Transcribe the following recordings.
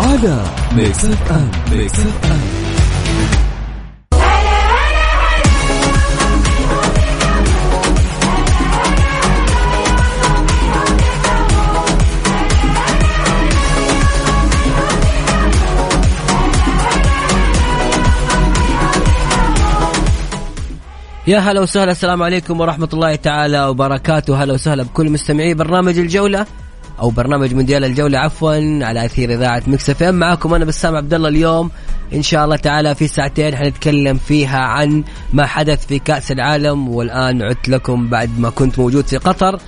على ميكس اف ام ميكس اف ام يا هلا وسهلا السلام عليكم ورحمة الله تعالى وبركاته. هلا وسهلا بكل مستمعي برنامج الجولة. أو برنامج مونديال الجولة عفوا على أثير إذاعة Mix FM. معاكم أنا بسام عبد الله اليوم. إن شاء الله تعالى في ساعتين حنتكلم فيها عن ما حدث في كأس العالم والآن عدت لكم بعد ما كنت موجود في قطر.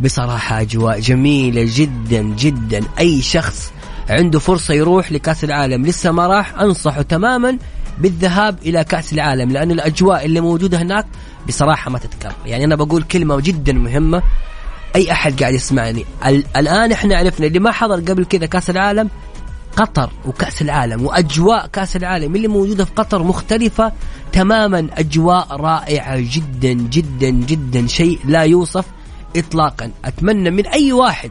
بصراحة أجواء جميلة جدا جدا. أي شخص عنده فرصة يروح لكأس العالم لسه ما راح أنصحه تماما بالذهاب إلى كأس العالم لأن الأجواء اللي موجودة هناك بصراحة ما تتكرر. يعني أنا بقول كلمة جدا مهمة. أي أحد قاعد يسمعني. ال- الآن إحنا عرفنا اللي ما حضر قبل كذا كأس العالم قطر وكأس العالم وأجواء كأس العالم اللي موجودة في قطر مختلفة تماما. أجواء رائعة جدا جدا جدا. شيء لا يوصف إطلاقا. أتمنى من أي واحد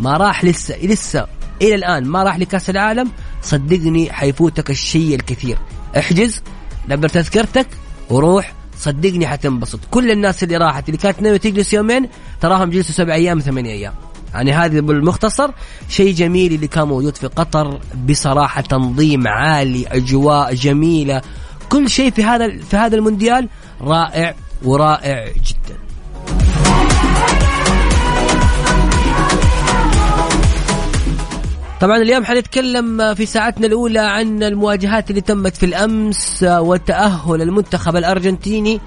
ما راح لسه لسه إلى الآن ما راح لكأس العالم صدقني حيفوتك الشيء الكثير. احجز دبر تذكرتك وروح صدقني حتنبسط كل الناس اللي راحت اللي كانت ناوية تجلس يومين تراهم جلسوا سبع أيام ثمانية أيام. يعني هذا بالمختصر شيء جميل اللي كان موجود في قطر بصراحة تنظيم عالي أجواء جميلة. كل شيء في هذا في هذا المونديال رائع ورائع جدا. طبعا اليوم حنتكلم في ساعتنا الأولى عن المواجهات اللي تمت في الأمس وتأهل المنتخب الأرجنتيني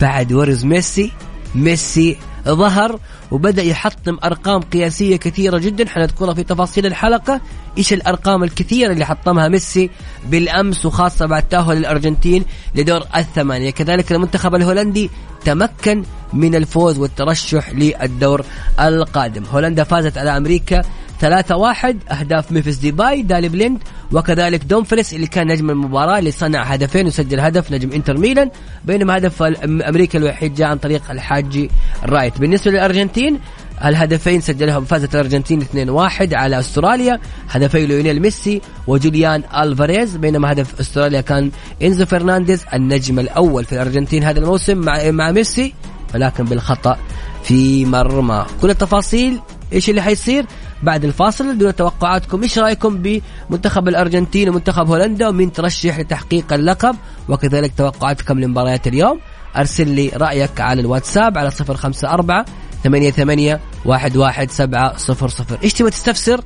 بعد بروز ميسي. ميسي ظهر وبدأ يحطم أرقام قياسية كثيرة جدا. حنذكرها في تفاصيل الحلقة. إيش الأرقام الكثيرة اللي حطمها ميسي بالأمس وخاصة بعد تأهل الأرجنتين لدور الثمانية. كذلك المنتخب الهولندي تمكن من الفوز والترشح للدور القادم. هولندا فازت على أمريكا 3 واحد أهداف ممفيس ديباي دالي بليند وكذلك دومفريس اللي كان نجم المباراة اللي صنع هدفين وسجل هدف نجم إنتر ميلان بينما هدف أمريكا الوحيد جاء عن طريق الحاجي رايت. بالنسبة للأرجنتين الهدفين سجلهم فازت الأرجنتين 2-1 على أستراليا هدفي ليونيل ميسي وجوليان ألفاريز بينما هدف أستراليا كان إنزو فرنانديز النجم الأول في الأرجنتين هذا الموسم مع مع ميسي ولكن بالخطأ في مرمى. كل التفاصيل إيش اللي حيصير؟ بعد الفاصل دون توقعاتكم إيش رأيكم بمنتخب الأرجنتين ومنتخب هولندا ومين ترشح لتحقيق اللقب؟ وكذلك توقعاتكم لمباريات اليوم. أرسل لي رأيك على الواتساب على 054 ثمانية ثمانية واحد واحد سبعة صفر صفر. إيش تبغى تستفسر؟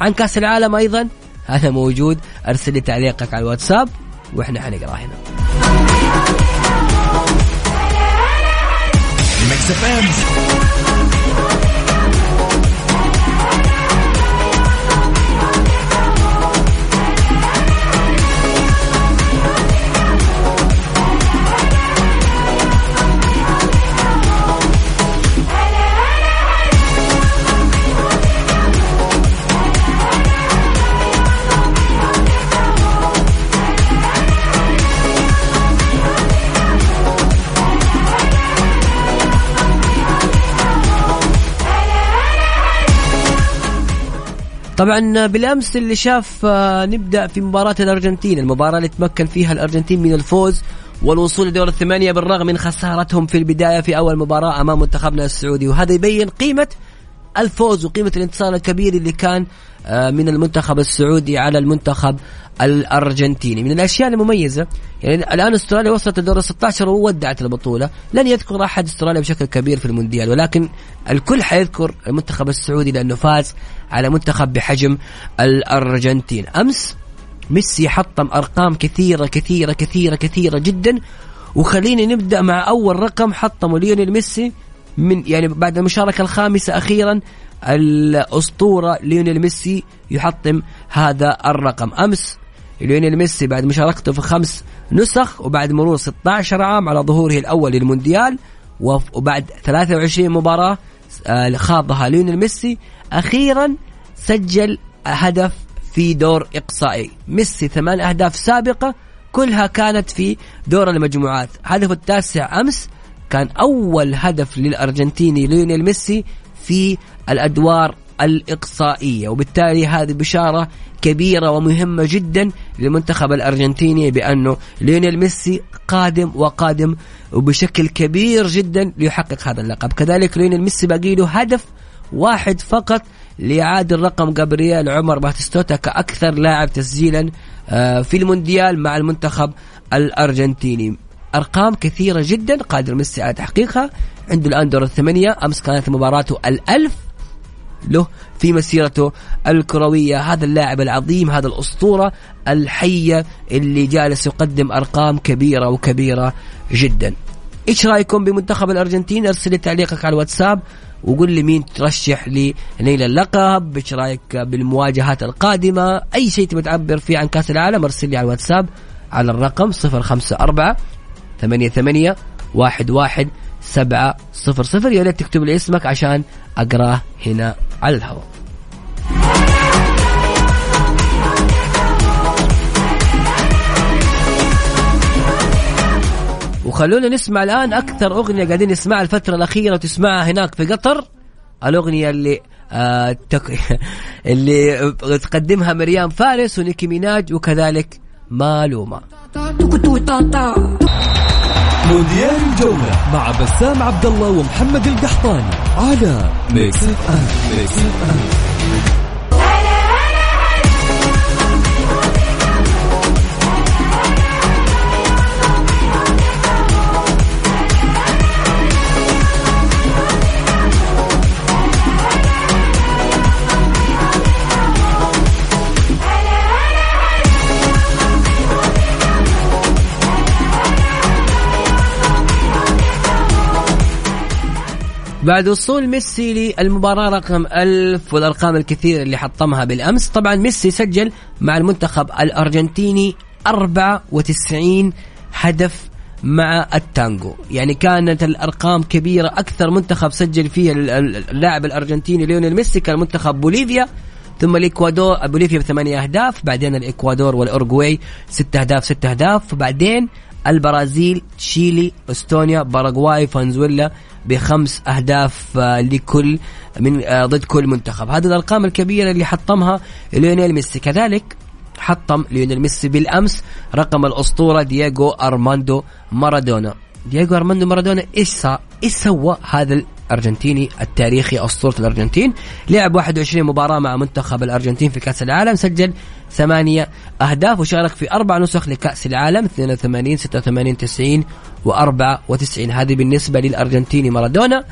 عن كأس العالم أيضا؟ هذا موجود. أرسل لي تعليقك على الواتساب وإحنا حنقراه هنا. ميكس طبعا بالأمس اللي شاف آه، نبدأ في مباراة الأرجنتين. المباراة اللي تمكن فيها الأرجنتين من الفوز والوصول لدور الثمانية بالرغم من خسارتهم في البداية في أول مباراة أمام منتخبنا السعودي. وهذا يبين قيمة الفوز وقيمة الانتصار الكبير اللي كان من المنتخب السعودي على المنتخب الأرجنتيني. من الأشياء المميزة يعني الآن أستراليا وصلت لدور ال 16 وودعت البطولة. لن يذكر أحد أستراليا بشكل كبير في المونديال ولكن الكل حيذكر المنتخب السعودي لأنه فاز على منتخب بحجم الأرجنتين. أمس ميسي حطم أرقام كثيرة كثيرة كثيرة كثيرة جدا. وخليني نبدأ مع أول رقم حطمه ليونيل ميسي من يعني بعد المشاركة الخامسة أخيرا الأسطورة ليونيل ميسي يحطم هذا الرقم. أمس ليونيل ميسي بعد مشاركته في خمس نسخ وبعد مرور 16 عام على ظهوره الأول للمونديال وبعد 23 مباراة آه، خاضها ليونيل ميسي. أخيرا سجل هدف في دور إقصائي. ميسي ثمان أهداف سابقة كلها كانت في دور المجموعات. هدفه التاسع أمس كان أول هدف للأرجنتيني ليونيل ميسي في الأدوار الإقصائية. وبالتالي هذه بشارة كبيرة ومهمة جدا للمنتخب الأرجنتيني بأنه ليونيل ميسي قادم وقادم وبشكل كبير جدا ليحقق هذا اللقب. كذلك ليونيل ميسي باقي له هدف واحد فقط ليعادل رقم جابرييل عمر باتيستوتا كأكثر لاعب تسجيلا آه، في المونديال مع المنتخب الأرجنتيني. أرقام كثيرة جدا قادر ميسي على تحقيقها. عنده الآن دور الثمانية أمس كانت مباراته الألف له في مسيرته الكروية. هذا اللاعب العظيم هذا الأسطورة الحية اللي جالس يقدم أرقام كبيرة وكبيرة جدا. إيش رأيكم بمنتخب الأرجنتين؟ أرسل لي تعليقك على الواتساب وقول لي مين ترشح لنيل اللقب. إيش رأيك بالمواجهات القادمة؟ أي شيء تبي تعبر فيه عن كأس العالم أرسل لي على الواتساب على الرقم 054 88 11 700 يا ريت تكتب لي اسمك عشان اقراه هنا على الهواء. وخلونا نسمع الآن أكثر أغنية قاعدين نسمعها الفترة الأخيرة وتسمعها هناك في قطر. الأغنية اللي آه. اللي تقدمها مريم فارس ونيكي ميناج وكذلك مالومة. مونديال الجولة مع بسام عبد الله ومحمد القحطاني على ميكس اف ام ميكس اف ام بعد وصول ميسي للمباراة رقم ألف والأرقام الكثيرة اللي حطمها بالأمس. طبعا ميسي سجل مع المنتخب الأرجنتيني 94 هدف مع التانجو. يعني كانت الأرقام كبيرة أكثر منتخب سجل فيه اللاعب الأرجنتيني ليونيل ميسي كان منتخب بوليفيا. ثم الاكوادور بوليفيا بثمانية أهداف بعدين الإكوادور والاورجواي ست أهداف ست أهداف وبعدين البرازيل تشيلي إستونيا باراغواي فنزويلا بخمس أهداف آه، لكل من آه، ضد كل منتخب. هذه الأرقام الكبيرة اللي حطمها ليونيل ميسي. كذلك حطم ليونيل ميسي بالأمس رقم الأسطورة دييغو أرماندو مارادونا. دييغو أرماندو مارادونا إيش إيش سوى هذا الأرجنتيني التاريخي أسطورة الأرجنتين؟ لعب 21 مباراة مع منتخب الأرجنتين في كأس العالم سجل ثمانية. أهداف وشارك في أربع نسخ لكأس العالم 82 86 90 و94 هذه بالنسبة للأرجنتيني مارادونا.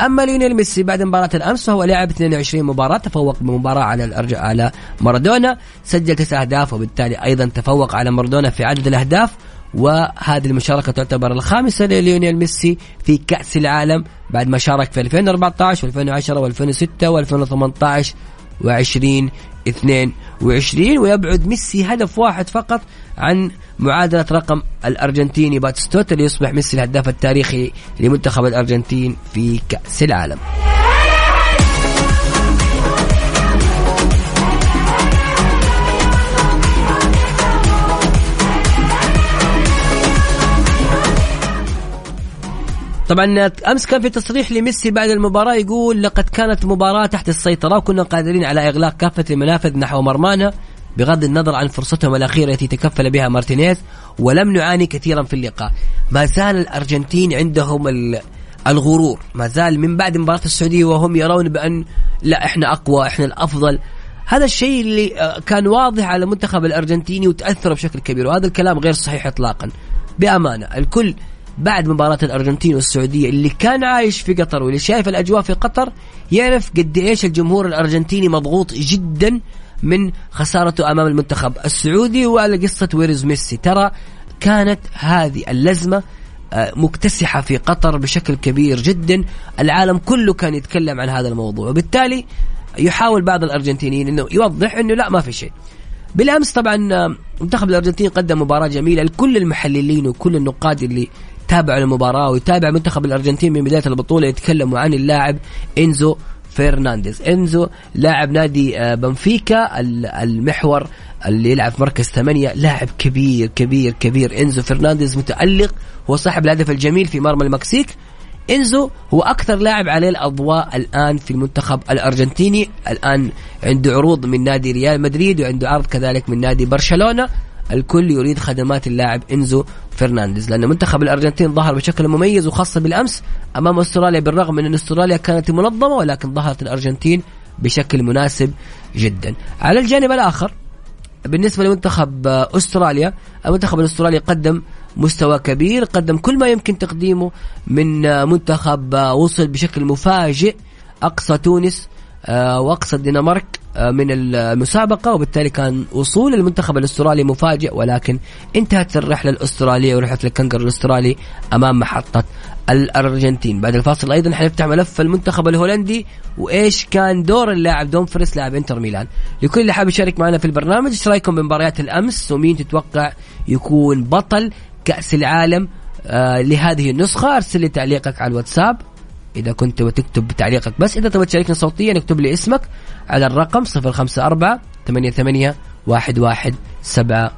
أما ليونيل ميسي بعد مباراة الأمس فهو لعب 22 مباراة تفوق بمباراة على الأرج... على مارادونا. سجل تسع أهداف وبالتالي أيضا تفوق على مارادونا في عدد الأهداف. وهذه المشاركة تعتبر الخامسة لليونيل ميسي في كأس العالم. بعد ما شارك في 2014 و2010 و2006 و2018 و20 22 ويبعد ميسي هدف واحد فقط عن معادلة رقم الأرجنتيني باتستوتا ليصبح ميسي الهداف التاريخي لمنتخب الأرجنتين في كأس العالم. طبعا أمس كان في تصريح لميسي بعد المباراة يقول لقد كانت مباراة تحت السيطرة وكنا قادرين على إغلاق كافة المنافذ نحو مرمانا بغض النظر عن فرصتهم الأخيرة التي تكفل بها مارتينيز ولم نعاني كثيرا في اللقاء. ما زال الأرجنتين عندهم الغرور. ما زال من بعد مباراة السعودية وهم يرون بأن لا إحنا أقوى إحنا الأفضل. هذا الشيء اللي آه، كان واضح على المنتخب الأرجنتيني وتأثر بشكل كبير وهذا الكلام غير صحيح اطلاقا. بأمانة الكل بعد مباراة الأرجنتين والسعودية اللي كان عايش في قطر واللي شايف الأجواء في قطر يعرف قد إيش الجمهور الأرجنتيني مضغوط جدا من خسارته أمام المنتخب السعودي وعلى قصة ويرز ميسي. ترى كانت هذه اللزمة آه، مكتسحة في قطر بشكل كبير جدا. العالم كله كان يتكلم عن هذا الموضوع. وبالتالي يحاول بعض الأرجنتينيين أنه يوضح أنه لا ما في شيء. بالأمس طبعا آه، منتخب الأرجنتين قدم مباراة جميلة لكل المحللين وكل النقاد اللي تابعوا المباراه ويتابع منتخب الأرجنتين من بداية البطولة يتكلموا عن اللاعب إنزو فرنانديز. إنزو لاعب نادي آه، بنفيكا المحور اللي يلعب في مركز ثمانية. لاعب كبير كبير كبير. إنزو فرنانديز متألق هو صاحب الهدف الجميل في مرمى المكسيك. إنزو هو أكثر لاعب عليه الأضواء الآن في المنتخب الأرجنتيني. الآن عنده عروض من نادي ريال مدريد وعنده عرض كذلك من نادي برشلونة. الكل يريد خدمات اللاعب إنزو فرنانديز لأن منتخب الأرجنتين ظهر بشكل مميز وخاصة بالأمس أمام أستراليا بالرغم من إن أستراليا كانت منظمة ولكن ظهرت الأرجنتين بشكل مناسب جدا. على الجانب الآخر بالنسبة لمنتخب أستراليا المنتخب الأسترالي قدم مستوى كبير قدم كل ما يمكن تقديمه من منتخب وصل بشكل مفاجئ أقصى تونس آه، وأقصى الدنمارك. آه، من المسابقة وبالتالي كان وصول المنتخب الأسترالي مفاجئ ولكن انتهت الرحلة الأسترالية ورحلة الكنجر الأسترالي أمام محطة الأرجنتين. بعد الفاصل أيضا حنفتح ملف المنتخب الهولندي وإيش كان دور اللاعب دومفريس لاعب إنتر ميلان. لكل اللي حاب يشارك معنا في البرنامج إيش رأيكم بمباريات الأمس؟ ومين تتوقع يكون بطل كأس العالم؟ آه لهذه النسخة أرسل لي تعليقك على الواتساب. إذا كنت تكتب تعليقك بس إذا تبغى تشاركنا صوتيا اكتب لي اسمك على الرقم 054 88 11 700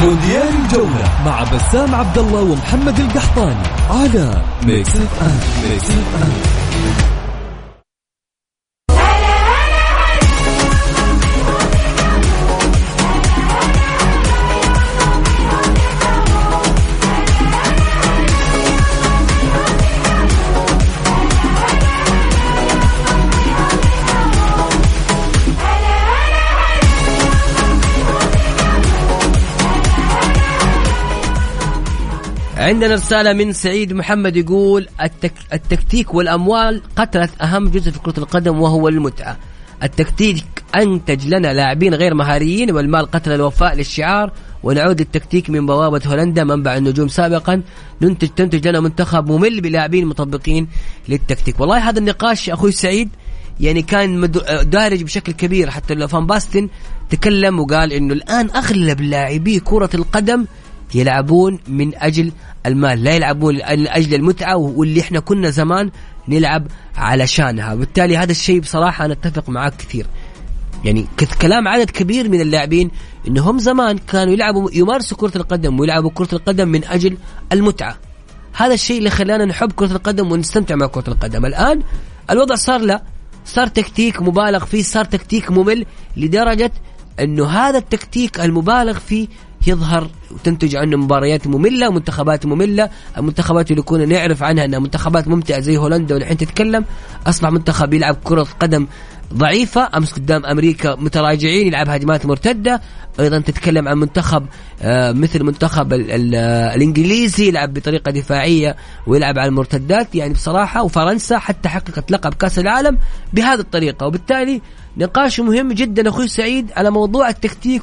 مونديال الجولة مع بسام عبد الله ومحمد القحطاني على Mix FM Mix FM عندنا رسالة من سعيد محمد يقول التك... التكتيك والأموال قتلت أهم جزء في كرة القدم وهو المتعة. التكتيك أنتج لنا لاعبين غير مهاريين والمال قتل الوفاء للشعار ونعود للتكتيك من بوابة هولندا منبع النجوم سابقا. ننتج تنتج لنا منتخب ممل بلاعبين مطبقين للتكتيك. والله هذا النقاش أخوي سعيد يعني كان دارج بشكل كبير حتى فان باستن تكلم وقال إنه الآن أغلب لاعبي كرة القدم يلعبون من أجل المال لا يلعبون من أجل المتعة واللي إحنا كنا زمان نلعب علشانها وبالتالي هذا الشيء بصراحة أنا أتفق معك كثير. يعني كلام عدد كبير من اللاعبين إنهم زمان كانوا يلعبوا يمارسوا كرة القدم ويلعبوا كرة القدم من أجل المتعة. هذا الشيء اللي خلانا نحب كرة القدم ونستمتع مع كرة القدم. الآن الوضع صار لا صار تكتيك مبالغ فيه صار تكتيك ممل لدرجة إنه هذا التكتيك المبالغ فيه يظهر وتنتج عنه مباريات مملة منتخبات مملة. المنتخبات اللي كنا نعرف عنها إنها منتخبات ممتعة زي هولندا والحين تتكلم. أصبح منتخب يلعب كرة قدم ضعيفة أمس قدام أمريكا متراجعين يلعب هجمات مرتدة. أيضا تتكلم عن منتخب آه مثل منتخب ال ال الإنجليزي يلعب بطريقة دفاعية ويلعب على المرتدات. يعني بصراحة وفرنسا حتى حققت لقب كأس العالم بهذه الطريقة. وبالتالي نقاش مهم جدا. أخوي سعيد على موضوع التكتيك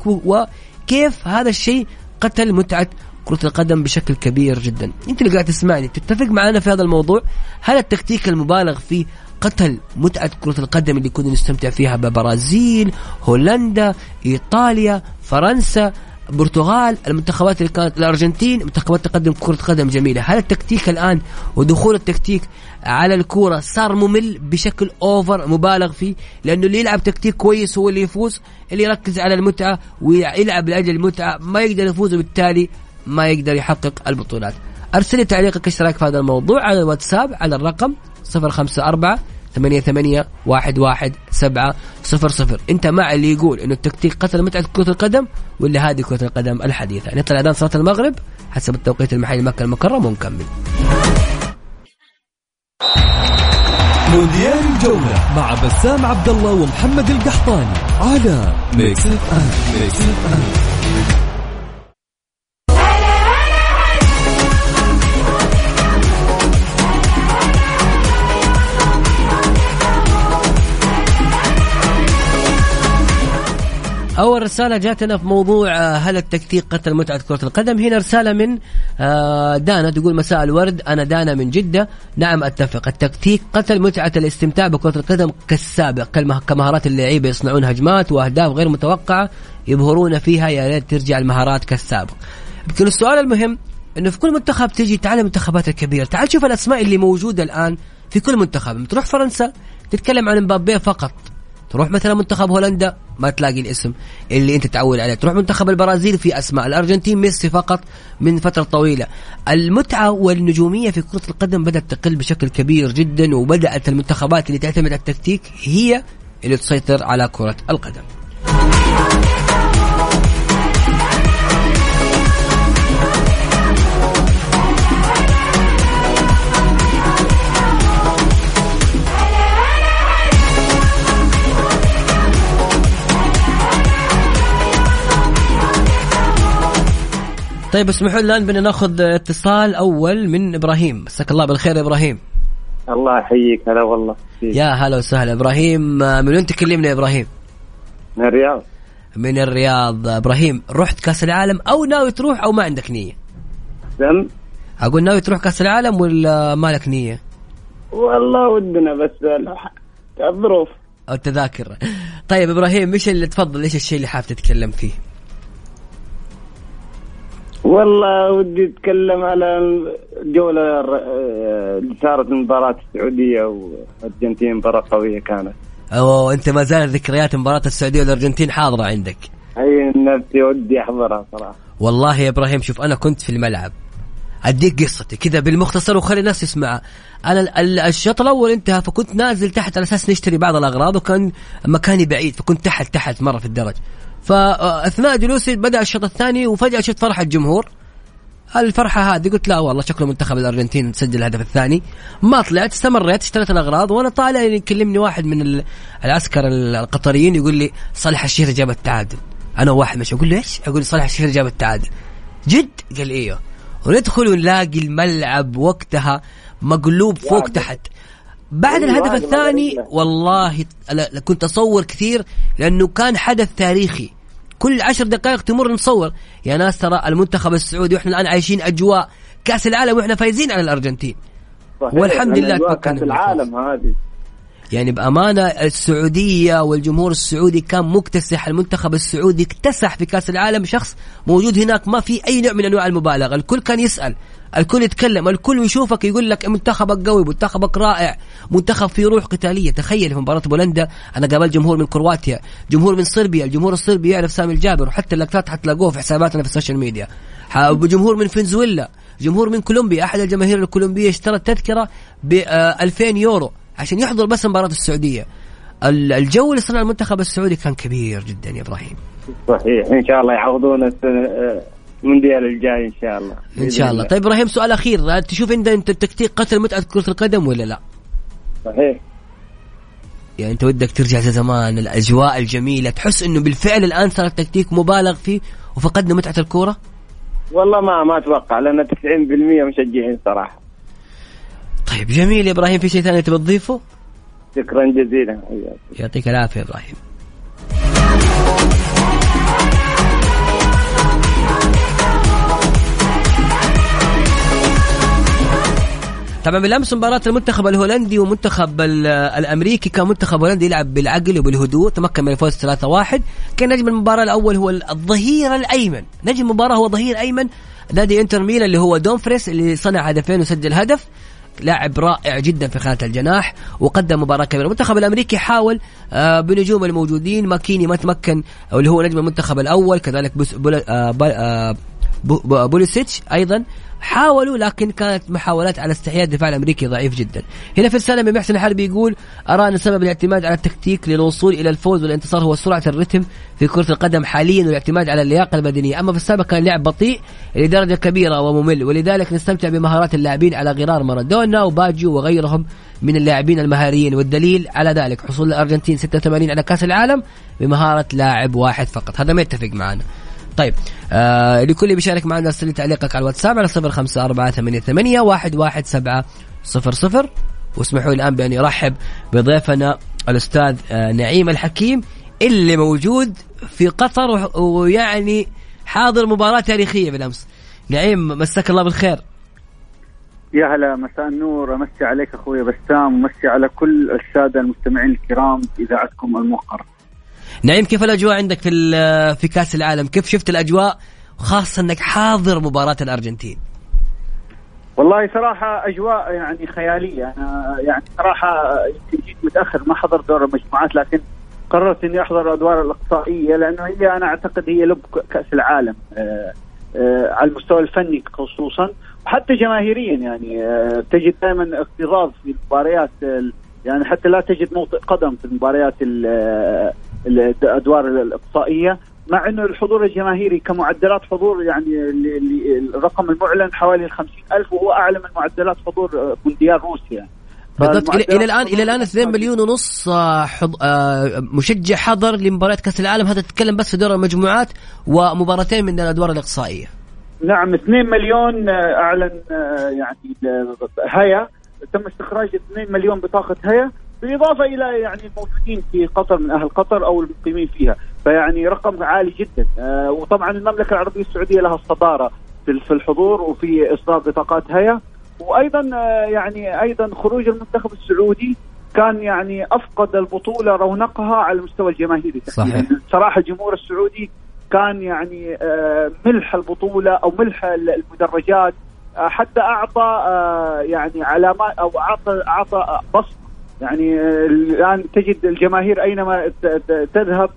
كيف هذا الشيء قتل متعة كرة القدم بشكل كبير جدا؟ أنت اللي قاعد تسمعني تتفق معنا في هذا الموضوع؟ هل التكتيك المبالغ فيه قتل متعة كرة القدم اللي كنا نستمتع فيها ببرازيل هولندا إيطاليا فرنسا البرتغال المنتخبات اللي كانت الأرجنتين منتخبات تقدم كرة قدم جميلة؟ هل التكتيك الآن ودخول التكتيك على الكورة صار ممل بشكل اوفر مبالغ فيه لأنه اللي يلعب تكتيك كويس هو اللي يفوز اللي يركز على المتعة ويلعب لأجل المتعة ما يقدر يفوز وبالتالي ما يقدر يحقق البطولات. أرسل لي تعليقك إيش في هذا الموضوع على الواتساب على الرقم 054 ثمانية ثمانية واحد واحد سبعة صفر صفر. أنت مع اللي يقول إنه التكتيك قتل متعة كرة القدم ولا هذه كرة القدم الحديثة؟ نطلع اذان صلاة المغرب حسب التوقيت المحلي مكة المكرمة ونكمل. مونديال الجولة مع بسام عبد الله ومحمد القحطاني على Mix F M Mix FM أول رسالة جاتنا في موضوع آه، هل التكتيك قتل متعة كرة القدم؟ هنا رسالة من آه، دانا تقول مساء الورد أنا دانا من جدة. نعم أتفق. التكتيك قتل متعة الاستمتاع بكرة القدم كالسابق كمهارات اللعيبة يصنعون هجمات وأهداف غير متوقعة يبهرون فيها يا ريت ترجع المهارات كالسابق. يمكن السؤال المهم إنه في كل منتخب تجي تعال المنتخبات الكبيرة. تعال شوف الأسماء اللي موجودة الآن في كل منتخب. تروح فرنسا تتكلم عن مبابي فقط. تروح مثلا منتخب هولندا ما تلاقي الاسم اللي أنت تعود عليه. تروح منتخب البرازيل في أسماء. الأرجنتين ميسي فقط من فترة طويلة. المتعة والنجومية في كرة القدم بدأت تقل بشكل كبير جدا وبدأت المنتخبات اللي تعتمد على التكتيك هي اللي تسيطر على كرة القدم. طيب اسمحوا الآن بدنا نأخذ اتصال أول من إبراهيم. مساك الله بالخير يا إبراهيم. الله يحييك. هلا والله. فيك. يا هلا وسهلا. إبراهيم من وين تكلمنا يا إبراهيم. من الرياض؟ من الرياض. إبراهيم رحت كأس العالم أو ناوي تروح أو ما عندك نية؟ دم أقول ناوي تروح كأس العالم ولا ما لك نية؟ والله ودنا بس الظروف التذاكر طيب إبراهيم إيش اللي تفضل إيش الشيء اللي حابب تتكلم فيه؟ والله ودي أتكلم على الجوله الر- آه، اللي صارت المباراه السعودية والارجنتين مباراة قوية كانت. أو أنت ما زالت ذكريات مباراة السعودية والأرجنتين حاضرة عندك. أي نفسي ودي أحضرها صراحة. والله يا إبراهيم شوف أنا كنت في الملعب. أديك قصتي كذا بالمختصر وخلي الناس تسمعها أنا ال- ال- الشوط الأول انتهى فكنت نازل تحت على أساس نشتري بعض الأغراض وكان مكاني بعيد فكنت تحت تحت مرة في الدرج. فأثناء جلوسي بدأ الشوط الثاني وفجأة شفت فرحة الجمهور. الفرحة هذه قلت لا والله شكله منتخب الأرجنتين سجل الهدف الثاني. ما طلعت استمريت اشتريت الأغراض وأنا طالع يكلمني واحد من ال- العسكر القطريين يقول لي صالح الشهري جاب التعادل. أنا واحد مش أقول له إيش أقول صالح الشهري جاب التعادل. جد؟ قال إيوه. وندخل ونلاقي الملعب وقتها مقلوب فوق. تحت. بعد أيوة، الهدف الثاني والله كنت أصور كثير لأنه كان حدث تاريخي. كل عشر دقائق تمر نصور يا ناس ترى المنتخب السعودي وإحنا الآن عايشين أجواء كأس العالم وإحنا فايزين على الأرجنتين. صحيح. والحمد لله الأجواء تمكن كأس العالم هذه. يعني بأمانة السعودية والجمهور السعودي كان مكتسح المنتخب السعودي اكتسح في كأس العالم. شخص موجود هناك ما في أي نوع من أنواع المبالغة. الكل كان يسأل. الكل يتكلم الكل يشوفك يقول لك منتخبك قوي منتخبك رائع منتخب فيه روح قتالية. تخيل في مباراة بولندا أنا قابلت جمهور من كرواتيا جمهور من صربيا الجمهور الصربي يعرف سامي الجابر وحتى اللقطات حتلاقوه في حساباتنا في ال social media. جمهور من فنزويلا جمهور من كولومبيا أحد الجماهير الكولومبية اشترى التذكره ب 2000 يورو عشان يحضر بس مباراة السعودية. ال- الجو اللي صنع المنتخب السعودي كان كبير جدا يا إبراهيم. صحيح إن شاء الله يعوضونا السنة آه، المونديال الجاي إن شاء الله. إن شاء الله. طيب إبراهيم سؤال أخير. تشوف انت أنت التكتيك قتل متعة كرة القدم ولا لا؟ صحيح. يعني أنت ودك ترجع زي زمان الأجواء الجميلة تحس إنه بالفعل الآن صار التكتيك مبالغ فيه وفقدنا متعة الكورة؟ والله ما ما أتوقع لأن 90% مشجعين صراحة. طيب جميل يا إبراهيم. في شيء ثاني تبي تضيفه؟ شكرا جزيلا. يعطيك العافية إبراهيم. طبعا بالأمس مباراة المنتخب الهولندي ومنتخب ال- الأمريكي. كان منتخب هولندي يلعب بالعقل وبالهدوء تمكن من الفوز 3-1 كان نجم المباراة الأول هو الظهير الأيمن. نجم المباراة هو ظهير أيمن نادي إنتر ميلان اللي هو دومفريس اللي صنع هدفين وسجل هدف. لاعب رائع جدا في خانة الجناح وقدم مباراة كبيرة. المنتخب الأمريكي حاول آه، بنجوم الموجودين. ماكيني ما تمكن اللي هو نجم المنتخب الأول. كذلك آه، بل- آه، بو- بوليسيتش أيضا حاولوا لكن كانت محاولات على استحياء الدفاع الأمريكي ضعيف جدا. هنا في رساله من محسن الحربي يقول أرى أن سبب الاعتماد على التكتيك للوصول إلى الفوز والانتصار هو سرعة الرتم في كرة القدم حاليا والاعتماد على اللياقة البدنيه، أما في السابق كان لعب بطيء لدرجة كبيرة وممل ولذلك نستمتع بمهارات اللاعبين على غرار مارادونا وباجيو وغيرهم من اللاعبين المهاريين والدليل على ذلك حصول الأرجنتين 86 على كأس العالم بمهارة لاعب واحد فقط، هذا ما يتفق معنا. طيب آه لكل بيشارك معنا ارسل لي تعليقك على الواتساب على صفر خمسة أربعة ثمانية, ثمانية واحد, واحد سبعة صفر صفر. واسمحوا لي الآن بأن أرحب بضيفنا الأستاذ آه نعيم الحكيم اللي موجود في قطر ويعني حاضر مباراة تاريخية بالأمس. نعيم مساك الله بالخير. يا هلا مساء النور. أمسي عليك أخوي بسام ومسي على كل السادة المستمعين الكرام في إذاعتكم الموقره. نعيم كيف الأجواء عندك في في كأس العالم؟ كيف شفت الأجواء؟ خاصة أنك حاضر مباراة الأرجنتين. والله صراحة أجواء يعني خيالية. أنا يعني صراحة يمكن جيت متأخر ما حضر دور المجموعات لكن قررت إني أحضر الأدوار الإقصائية لأنه هي أنا أعتقد هي لب كأس العالم آه، آه، على المستوى الفني خصوصا وحتى جماهيريا يعني آه، تجد دائما اكتظاظ في المباريات ال- يعني حتى لا تجد موطئ قدم في المباريات ال- الأدوار الإقصائية مع إنه الحضور الجماهيري كمعدلات حضور يعني الرقم المعلن حوالي ال ألف وهو أعلى من معدلات حضور مونديال روسيا. بالضبط إلى الآن إلى الآن حضور 2 مليون ونص آه، حض... آه، مشجع حضر لمباريات كأس العالم. هذا تتكلم بس في دور المجموعات ومباراتين من الأدوار الإقصائية. نعم 2 مليون آه، أعلن يعني هيا. تم استخراج 2 مليون بطاقة هيا. بالإضافة إلى يعني الموجودين في قطر من أهل قطر أو المقيمين فيها فيعني رقم عالي جدا. آه، وطبعا المملكة العربية السعودية لها الصدارة في الحضور وفي إصدار بطاقات هيا وأيضا آه، يعني أيضا خروج المنتخب السعودي كان يعني أفقد البطولة رونقها على المستوى الجماهيري صحيح. صراحة الجمهور السعودي كان يعني آه، ملح البطولة أو ملح المدرجات حتى أعطى يعني علامات أو اعطى أعطى بصمة يعني آه، الآن تجد الجماهير أينما تذهب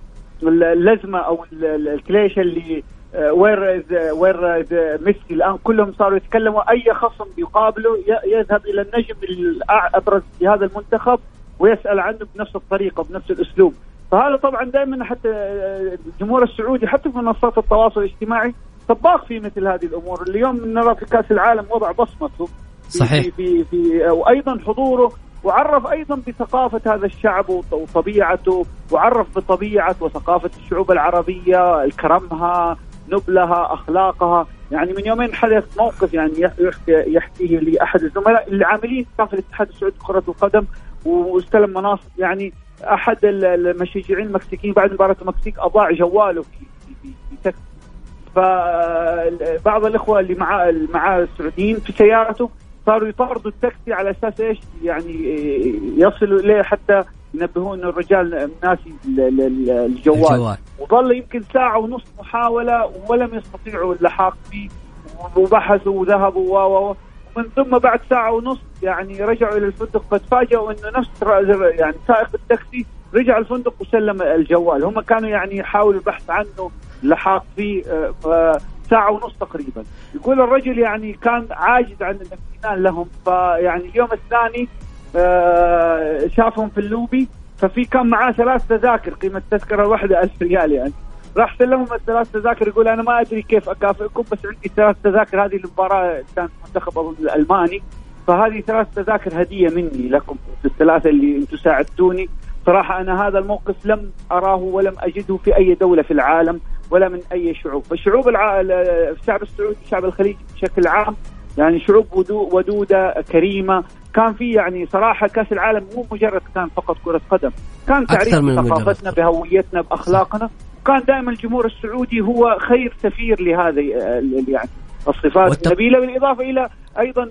اللزمة أو ال- ال- الكليشة اللي where where ميسي الآن كلهم صاروا يتكلموا أي خصم يقابله يذهب إلى النجم الابرز في هذا المنتخب ويسأل عنه بنفس الطريقة بنفس الأسلوب. فهذا طبعا دائما حتى آه، الجمهور السعودي حتى في منصات التواصل الاجتماعي طباق في مثل هذه الأمور. اليوم نرى في كأس العالم وضع بصمته. صحيح. في في, في وأيضا حضوره وعرف أيضا بثقافة هذا الشعب وط- وطبيعته وعرف بطبيعة وثقافة الشعوب العربية كرمها نبلها أخلاقها. يعني من يومين حدث موقف يعني يح- يحكي يحكيه لي احد الزملاء اللي عاملين في الاتحاد السعودي لكرة القدم واستلم مناصب يعني أحد ال- المشجعين المكسيكيين بعد مباراة المكسيك أضاع جواله في في في, تاكسي فبعض الإخوة اللي مع اللي معاه السعوديين في سيارته صاروا يطاردوا التاكسي على أساس إيش؟ يعني يصلوا إليه حتى ينبهون انه الرجال ناسي ال- ال- ال- الجوال الجوال وظل يمكن ساعة ونص محاولة ولم يستطيعوا اللحاق فيه وبحثوا وذهبوا و. ومن ثم بعد ساعة ونص يعني رجعوا إلى الفندق فتفاجئوا إنه نفس يعني سائق التاكسي رجع الفندق وسلم الجوال هم كانوا يعني يحاولوا البحث عنه لحاق فيه ساعة ونص تقريبا. يقول الرجل يعني كان عاجز عن الامتنان لهم. فيعني اليوم الثاني آه، شافهم في اللوبي ففي كان معاه ثلاث تذاكر قيمة التذكرة الواحدة ألف ريال يعني. راح سلمهم الثلاث تذاكر يقول أنا ما أدري كيف أكافئكم بس عندي ثلاث تذاكر. هذه المباراة كانت منتخب أظن الألماني. فهذه ثلاث تذاكر هدية مني لكم في الثلاثة اللي أنتم ساعدتوني. صراحة أنا هذا الموقف لم أراه ولم أجده في أي دولة في العالم. ولا من أي شعوب. فالشعوب الع... الشعب السعودي الشعب الخليجي بشكل عام يعني شعوب ودو ودودة كريمة. كان في يعني صراحة كأس العالم مو مجرد كان فقط كرة قدم. كان تعريف بثقافتنا بهويتنا بأخلاقنا. وكان دائما الجمهور السعودي هو خير سفير لهذه يعني الصفات. والت- النبيلة بالإضافة إلى أيضا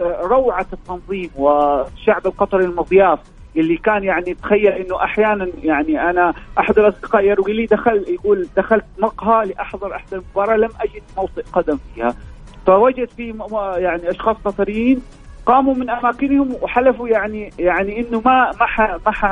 آه، روعة التنظيم والشعب القطري المضياف. اللي كان يعني تخيل إنه أحيانا يعني أنا أحد الأصدقاء يروي لي دخل يقول دخلت مقهى لأحضر احدى المباراة لم أجد موطئ قدم فيها. فوجد في يعني أشخاص قطريين قاموا من أماكنهم وحلفوا يعني يعني إنه ما ما ح ما ح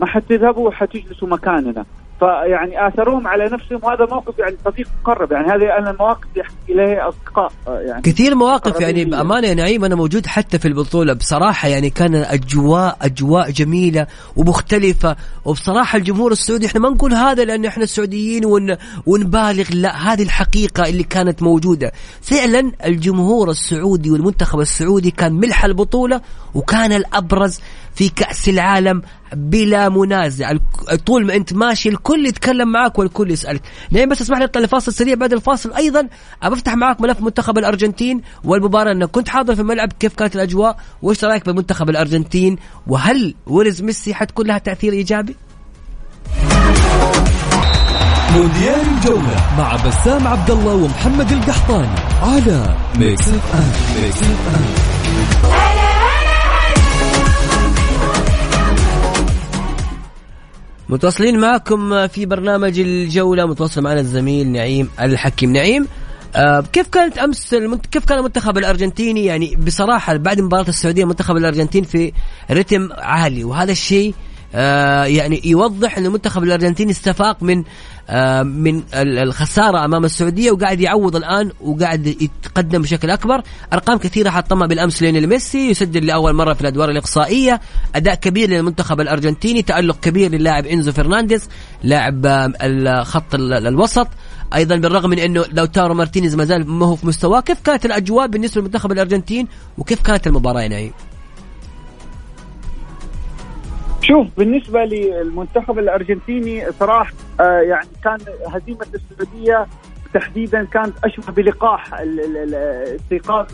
ما حتذهبوا حتجلسوا مكاننا. فيعني آثروهم على نفسهم وهذا موقف يعني صديق مقرب يعني هذه أنا المواقف اللي يحكي اليها أصدقاء يعني كثير مواقف يعني. بأمانة يا نعيم أنا موجود حتى في البطولة بصراحة يعني كان أجواء أجواء جميلة ومختلفة وبصراحة الجمهور السعودي إحنا ما نقول هذا لأن إحنا السعوديين ون ونبالغ لا هذه الحقيقة اللي كانت موجودة فعلا الجمهور السعودي والمنتخب السعودي كان ملح البطولة وكان الأبرز في كأس العالم بلا منازع. طول ما أنت ماشي الكل يتكلم معك والكل يسألك. نعيم بس اسمح لي أطلع لفاصل سريع؟ بعد الفاصل أيضا ابى أفتح معك ملف منتخب الأرجنتين والمباراة. انك كنت حاضر في الملعب كيف كانت الأجواء؟ وإيش رأيك بمنتخب الأرجنتين؟ وهل ويلز ميسي حتكون لها تأثير إيجابي؟ مونديال الجولة مع بسام عبد الله ومحمد القحطاني على Mix FM Mix FM متواصلين معكم في برنامج الجولة. متواصل معنا الزميل نعيم الحكيم. نعيم آه كيف كانت أمس المنت... كيف كان المنتخب الأرجنتيني؟ يعني بصراحة بعد مباراة السعودية منتخب الارجنتين في رتم عالي وهذا الشيء آه يعني يوضح إن المنتخب الأرجنتيني استفاق من من ال- الخسارة أمام السعودية وقاعد يعوض الآن وقاعد يتقدم بشكل أكبر. أرقام كثيرة حطمها بالأمس ليونيل ميسي يسجل لأول مرة في الأدوار الإقصائية. أداء كبير للمنتخب الأرجنتيني تألق كبير للاعب إنزو فرنانديز لاعب آه، الخط ال- الوسط. أيضا بالرغم من إنه لاوتارو مارتينيز ما زال ما هو في مستواه كيف كانت الأجواء بالنسبة لمنتخب الأرجنتين؟ وكيف كانت المباراة يا شوف بالنسبة للمنتخب الأرجنتيني صراحة آه، يعني كان هزيمة السعودية تحديدا كانت أشبه بلقاح استيقاظ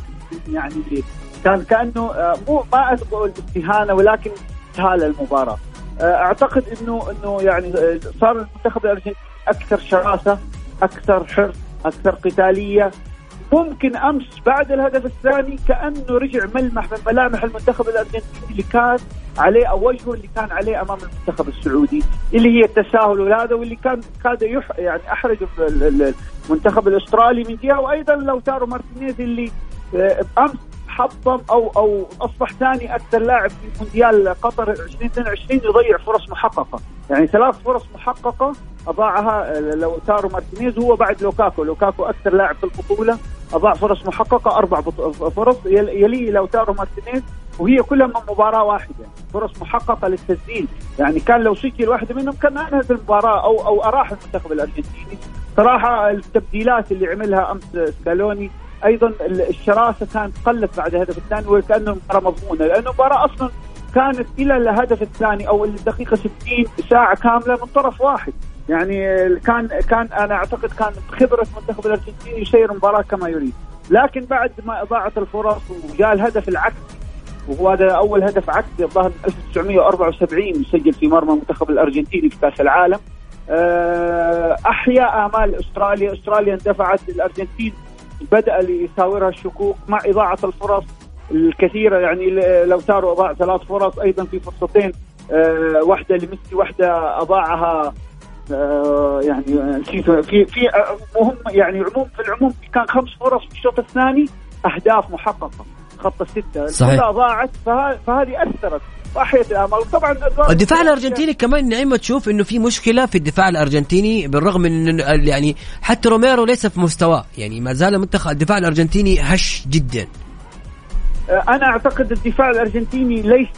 يعني كان كأنه آه، مو ما أقول استهانة ولكن استهالة المباراة. آه، أعتقد أنه أنه يعني صار المنتخب الأرجنتيني أكثر شراسة أكثر حرص أكثر قتالية. ممكن أمس بعد الهدف الثاني كأنه رجع ملمح من ملامح المنتخب الأرجنتيني اللي كان عليه أو وجهه اللي كان عليه أمام المنتخب السعودي اللي هي التساهل وهذا واللي كان كاد يح يعني أحرج ال- ال- المنتخب الأسترالي من جهة. وأيضا لاوتارو مارتينيز اللي آه، أمس حطم أو أو أصبح ثاني أكثر لاعب في مونديال قطر 2022 يضيع فرص محققة، يعني ثلاث فرص محققة أضاعها آه، لاوتارو مارتينيز. هو بعد لوكاكو، لوكاكو أكثر لاعب في البطولة أضاع فرص محققة أربع فرص. يل- يليه لاوتارو مارتينيز وهي كلها من مباراة واحدة، فرص محققة للتسجيل، يعني كان لو سجل واحدة منهم كان انهت المباراة أو أو أراح المنتخب الأرجنتيني، صراحة التبديلات اللي عملها أمس سكالوني أيضا ال- الشراسة كانت قلت بعد الهدف الثاني وكانه المباراه مضمونة لأنه المباراة أصلا كانت إلى الهدف الثاني أو الدقيقة 60 ساعة كاملة من طرف واحد. يعني كان كان أنا أعتقد كان خبرة المنتخب الأرجنتيني يسير المباراة كما يريد. لكن بعد ما ضاعت الفرص وجاء الهدف العكسي وهو هذا أول هدف عكسي الظاهر من 1974 مسجل في مرمى المنتخب الأرجنتيني في كأس العالم. آه، احيا آمال أستراليا، أستراليا اندفعت الارجنتين بدأ ليساورها الشكوك مع إضاعة الفرص الكثيرة. يعني لو تارو اضاع ثلاث فرص أيضا في فرصتين. آه، واحدة لميسي واحدة أضاعها. آه، يعني في في مهم يعني عموم في العموم كان خمس فرص في الشوط الثاني أهداف محققة. خط الستة. صحيح. كلها ضاعت فه- فهذه أثرت وأحيت الامال وطبعا الدفاع الأرجنتيني كمان نعيمة تشوف إنه في مشكلة في الدفاع الأرجنتيني بالرغم من يعني حتى روميرو ليس في مستواه. يعني ما زال منتخب الدفاع الأرجنتيني هش جدا. أنا أعتقد الدفاع الأرجنتيني ليس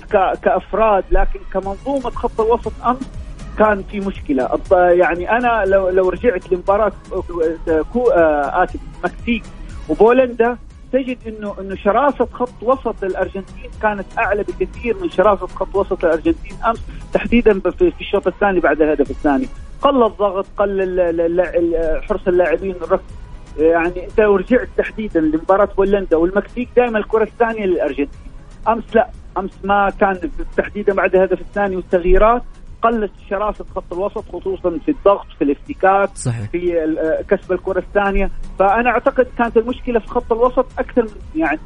كأفراد لكن كمنظومة خط الوسط أمس كان في مشكلة. يعني أنا لو لو رجعت لمباراة كو آه، آسف المكسيك وبولندا تجد انه إنه شراسة خط وسط الأرجنتين كانت أعلى بكثير من شراسة خط وسط الأرجنتين أمس تحديدا في الشوط الثاني بعد الهدف الثاني. قل الضغط قل حرص اللاعبين الركض يعني أنت لو رجعت تحديدا لمباراة بولندا والمكسيك دائما الكرة الثانية للأرجنتين. أمس لا أمس ما كان تحديدا بعد الهدف الثاني والتغييرات قلت شراسة خط الوسط خصوصا في الضغط في الافتكاك صحيح. في كسب الكرة الثانية. فأنا أعتقد كانت المشكلة في خط الوسط أكثر من يعني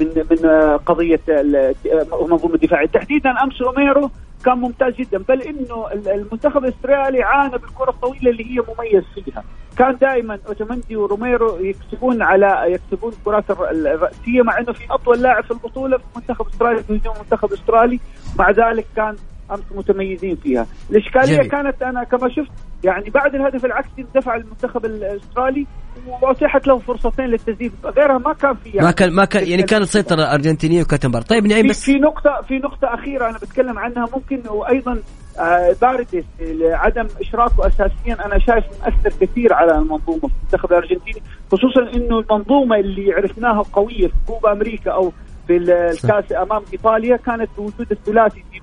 من من قضية ال- آه، منظومه الدفاعية. تحديدا أمس روميرو كان ممتاز جدا بل إنه ال- المنتخب الأسترالي عانى بالكرة الطويلة اللي هي مميز فيها. كان دائما اوتومندي وروميرو يكسبون على يكسبون الكرات الر- الرأسية مع إنه في أطول لاعب في البطولة في منتخب أستراليا في هجوم المنتخب الاسترالي مع ذلك كان أمس متميزين فيها. الإشكالية جميل. كانت أنا كما شفت يعني بعد الهدف العكسي اندفع المنتخب الأسترالي وأتيحت له فرصتين للتسديد. غيرها ما كان في يعني. ما كان ما كان يعني كانت سيطره ارجنتينيه مباراه طيب نعيم في, بس في نقطة في نقطة أخيرة أنا بتكلم عنها. ممكن وأيضا آه، باردس عدم إشراكه أساسيا. أنا شايف مؤثر كثير على المنظومة في المنتخب الأرجنتيني خصوصا إنه المنظومة اللي عرفناها قوية في كوبا أمريكا أو في ال- الكاس أمام إيطاليا كانت بوجود الثلاثي دي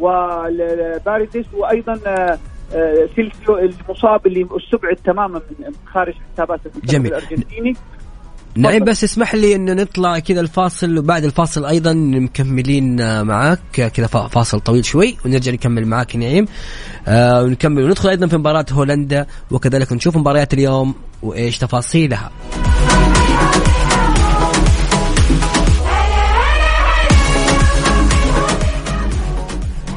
وباردس وأيضا آه، آه، سيلسو المصاب اللي استبعد تماما من خارج حسابات جميل. الأرجنتيني. نعيم بس اسمح لي انه نطلع كذا الفاصل وبعد الفاصل أيضا مكملين آه، معاك. كذا فا- فاصل طويل شوي ونرجع نكمل معاك نعيم. آه ونكمل وندخل أيضا في مباراة هولندا وكذلك نشوف مباريات اليوم وإيش تفاصيلها.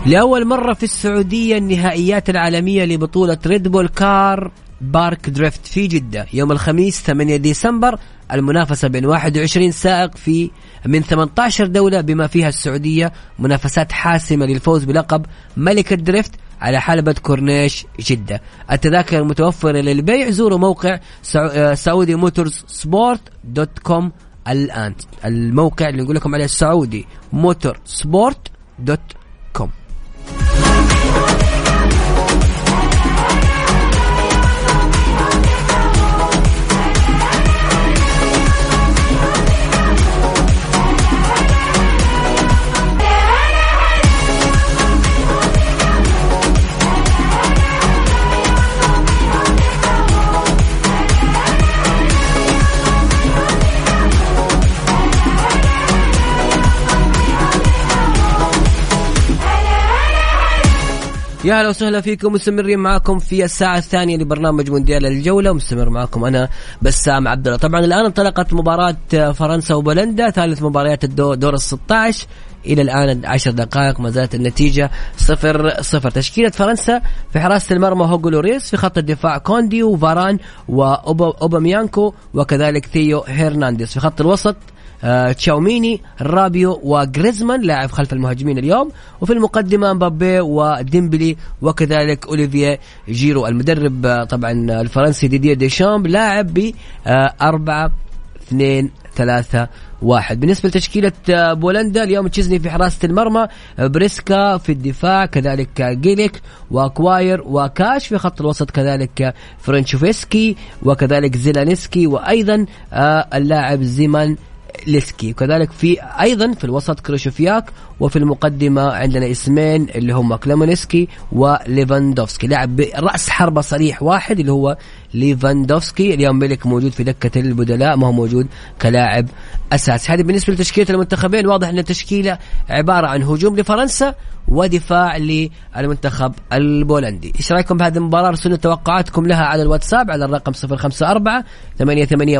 لأول مرة في السعودية النهائيات العالمية لبطولة Red Bull Car Park Drift في جدة. يوم الخميس 8 ديسمبر المنافسة بين 21 سائق في من 18 دولة بما فيها السعودية. منافسات حاسمة للفوز بلقب ملك ال drift على حلبة كورنيش جدة. التذاكر المتوفرة للبيع. زوروا موقع آه، Saudi Motorsport dot com الآن. الموقع اللي نقول لكم عليه Saudi Motorsport dot يا أهلا وسهلا فيكم مستمرين معكم في الساعة الثانية لبرنامج مونديال الجولة مستمر معكم أنا بسام عبد الله. طبعا الآن انطلقت مباراة فرنسا وبولندا ثالث مباريات الدور دور ال 16 إلى الآن 10 دقائق ما زالت النتيجة صفر صفر. تشكيلة فرنسا في حراسة المرمى هوجو لوريس في خط الدفاع كوندي وفاران وأوباميكانو وكذلك ثيو هيرنانديز. في خط الوسط آه، تشاوميني رابيو وجريزمان لاعب خلف المهاجمين اليوم. وفي المقدمة مبابي وديمبلي وكذلك أوليفييه جيرو المدرب آه، طبعا الفرنسي ديدير ديشامب لاعب ب آه، أربعة اثنين ثلاثة واحد. بالنسبة لتشكيلة آه، بولندا اليوم تشيزني في حراسة المرمى آه، بريسكا في الدفاع كذلك آه، جيليك وكواير وكاش في خط الوسط كذلك آه، كريتشوفياك وكذلك زيلينسكي وأيضا آه، اللاعب زيمانسكي ليسكي. وكذلك في أيضا في الوسط كروشوفياك وفي المقدمة عندنا اسمين اللي هم كلامونسكي وليفاندوفسكي. لاعب راس حربة صريح واحد اللي هو ليفاندوفسكي. اليوم ملك موجود في دكة البدلاء ما هو موجود كلاعب أساسي. هذه بالنسبة لتشكيلة المنتخبين. واضح أن التشكيلة عبارة عن هجوم لفرنسا ودفاع للمنتخب البولندي. إيش رأيكم بهذه المباراة؟ ارسلوا توقعاتكم لها على الواتساب على الرقم 054 88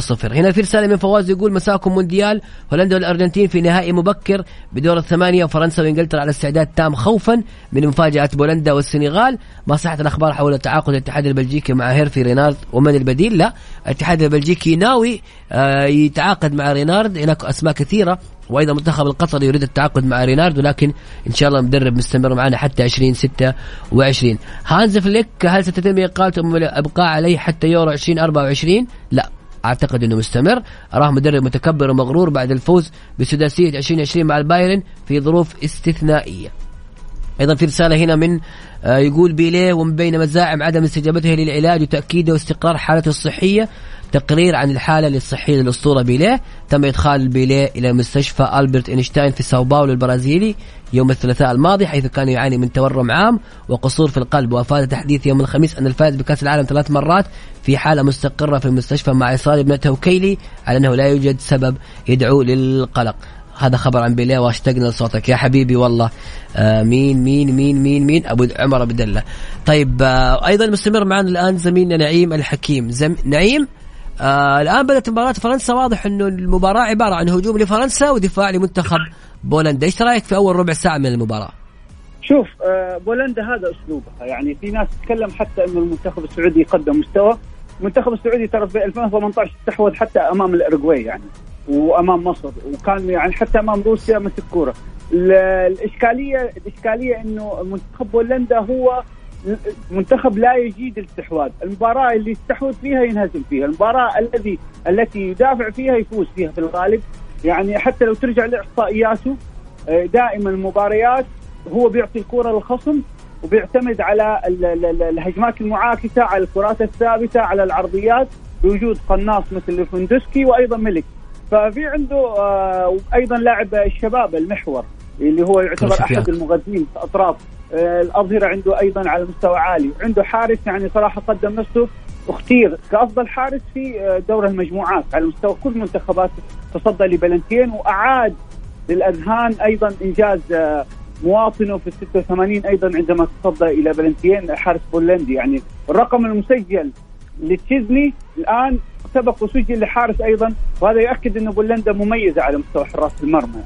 صفر هنا في رسالة من فواز يقول مساكم مونديال هولندا والأرجنتين في نهائي مبكر بدور الثمانية وفرنسا وإنجلترا على استعداد تام خوفا من مفاجأة بولندا والسنغال. ما صحت الأخبار حول تعاقد الاتحاد البلجيكي مع هيرفي رينارد ومن البديل؟ لا. الاتحاد البلجيكي ناوي آه، يتعاقد مع رينارد. هناك أسماء كثيرة وأيضا المنتخب القطري يريد التعاقد مع رينارد ولكن إن شاء الله مدرب مستمر معنا حتى 2026 هانز فليك هل ستتم اقالته أم ابقاء عليه حتى يورو 2024 لا أعتقد إنه مستمر. اراه مدرب متكبر ومغرور بعد الفوز بسداسية 2020 مع البايرن في ظروف استثنائية. أيضا في رسالة هنا من آه، يقول بيليه ومن بين مزاعم عدم استجابته للعلاج وتأكيده واستقرار حالته الصحية تقرير عن الحالة الصحيه للاسطوره بيليه. تم إدخال بيليه إلى مستشفى ألبرت إينشتاين في ساو باولو البرازيلي يوم الثلاثاء الماضي حيث كان يعاني من تورم عام وقصور في القلب. وأفاد تحديث يوم الخميس أن الفائز بكأس العالم ثلاث مرات في حالة مستقرة في المستشفى مع اصرار ابنته كيلي على أنه لا يوجد سبب يدعو للقلق. هذا خبر عن بيليه واشتقنا لصوتك يا حبيبي والله. آه مين مين مين مين مين؟ أبو عمر ابو طيب آه أيضا مستمر معنا الآن زميلنا نعيم الحكيم. زم... نعيم؟ آه الآن بدأت مباراة فرنسا. واضح إنه المباراة عبارة عن هجوم لفرنسا ودفاع لمنتخب بولندا. إيش رأيك في أول ربع ساعة من المباراة؟ شوف آه، بولندا هذا أسلوبها. يعني في ناس تتكلم حتى إنه المنتخب السعودي قدم مستوى. المنتخب السعودي ترى في 2018 استحوذ حتى أمام الاورجواي يعني وأمام مصر. وكان يعني حتى أمام روسيا مسك كورة. ال- الاشكاليه الإشكالية إنه منتخب بولندا هو منتخب لا يجيد الاستحواذ، المباراة اللي يستحوذ فيها ينهزم فيها، المباراة الذي التي يدافع فيها يفوز فيها في الغالب، يعني حتى لو ترجع لاحصائياته آه، دائما المباريات هو بيعطي الكرة للخصم وبيعتمد على ال- ال- ال- الهجمات المعاكسة على الكرات الثابتة على العرضيات بوجود قناص مثل فندسكي وأيضا ملك ففي عنده آه، أيضا لاعب الشباب المحور اللي هو يعتبر. أحد المغذين في أطراف الأظهرة عنده أيضا على مستوى عالي. عنده حارس يعني صراحة قدم نفسه اختير كأفضل حارس في آه، دور المجموعات على مستوى كل منتخبات تصدى لبلنتين وأعاد للأذهان أيضا إنجاز آه، مواطنه في ال 86 أيضا عندما تصدى إلى بلنتين حارس بولندي. يعني الرقم المسجل لتشيزني الآن سبق وسجل لحارس أيضا وهذا يؤكد ان بولندا مميزة على مستوى حراس المرمى.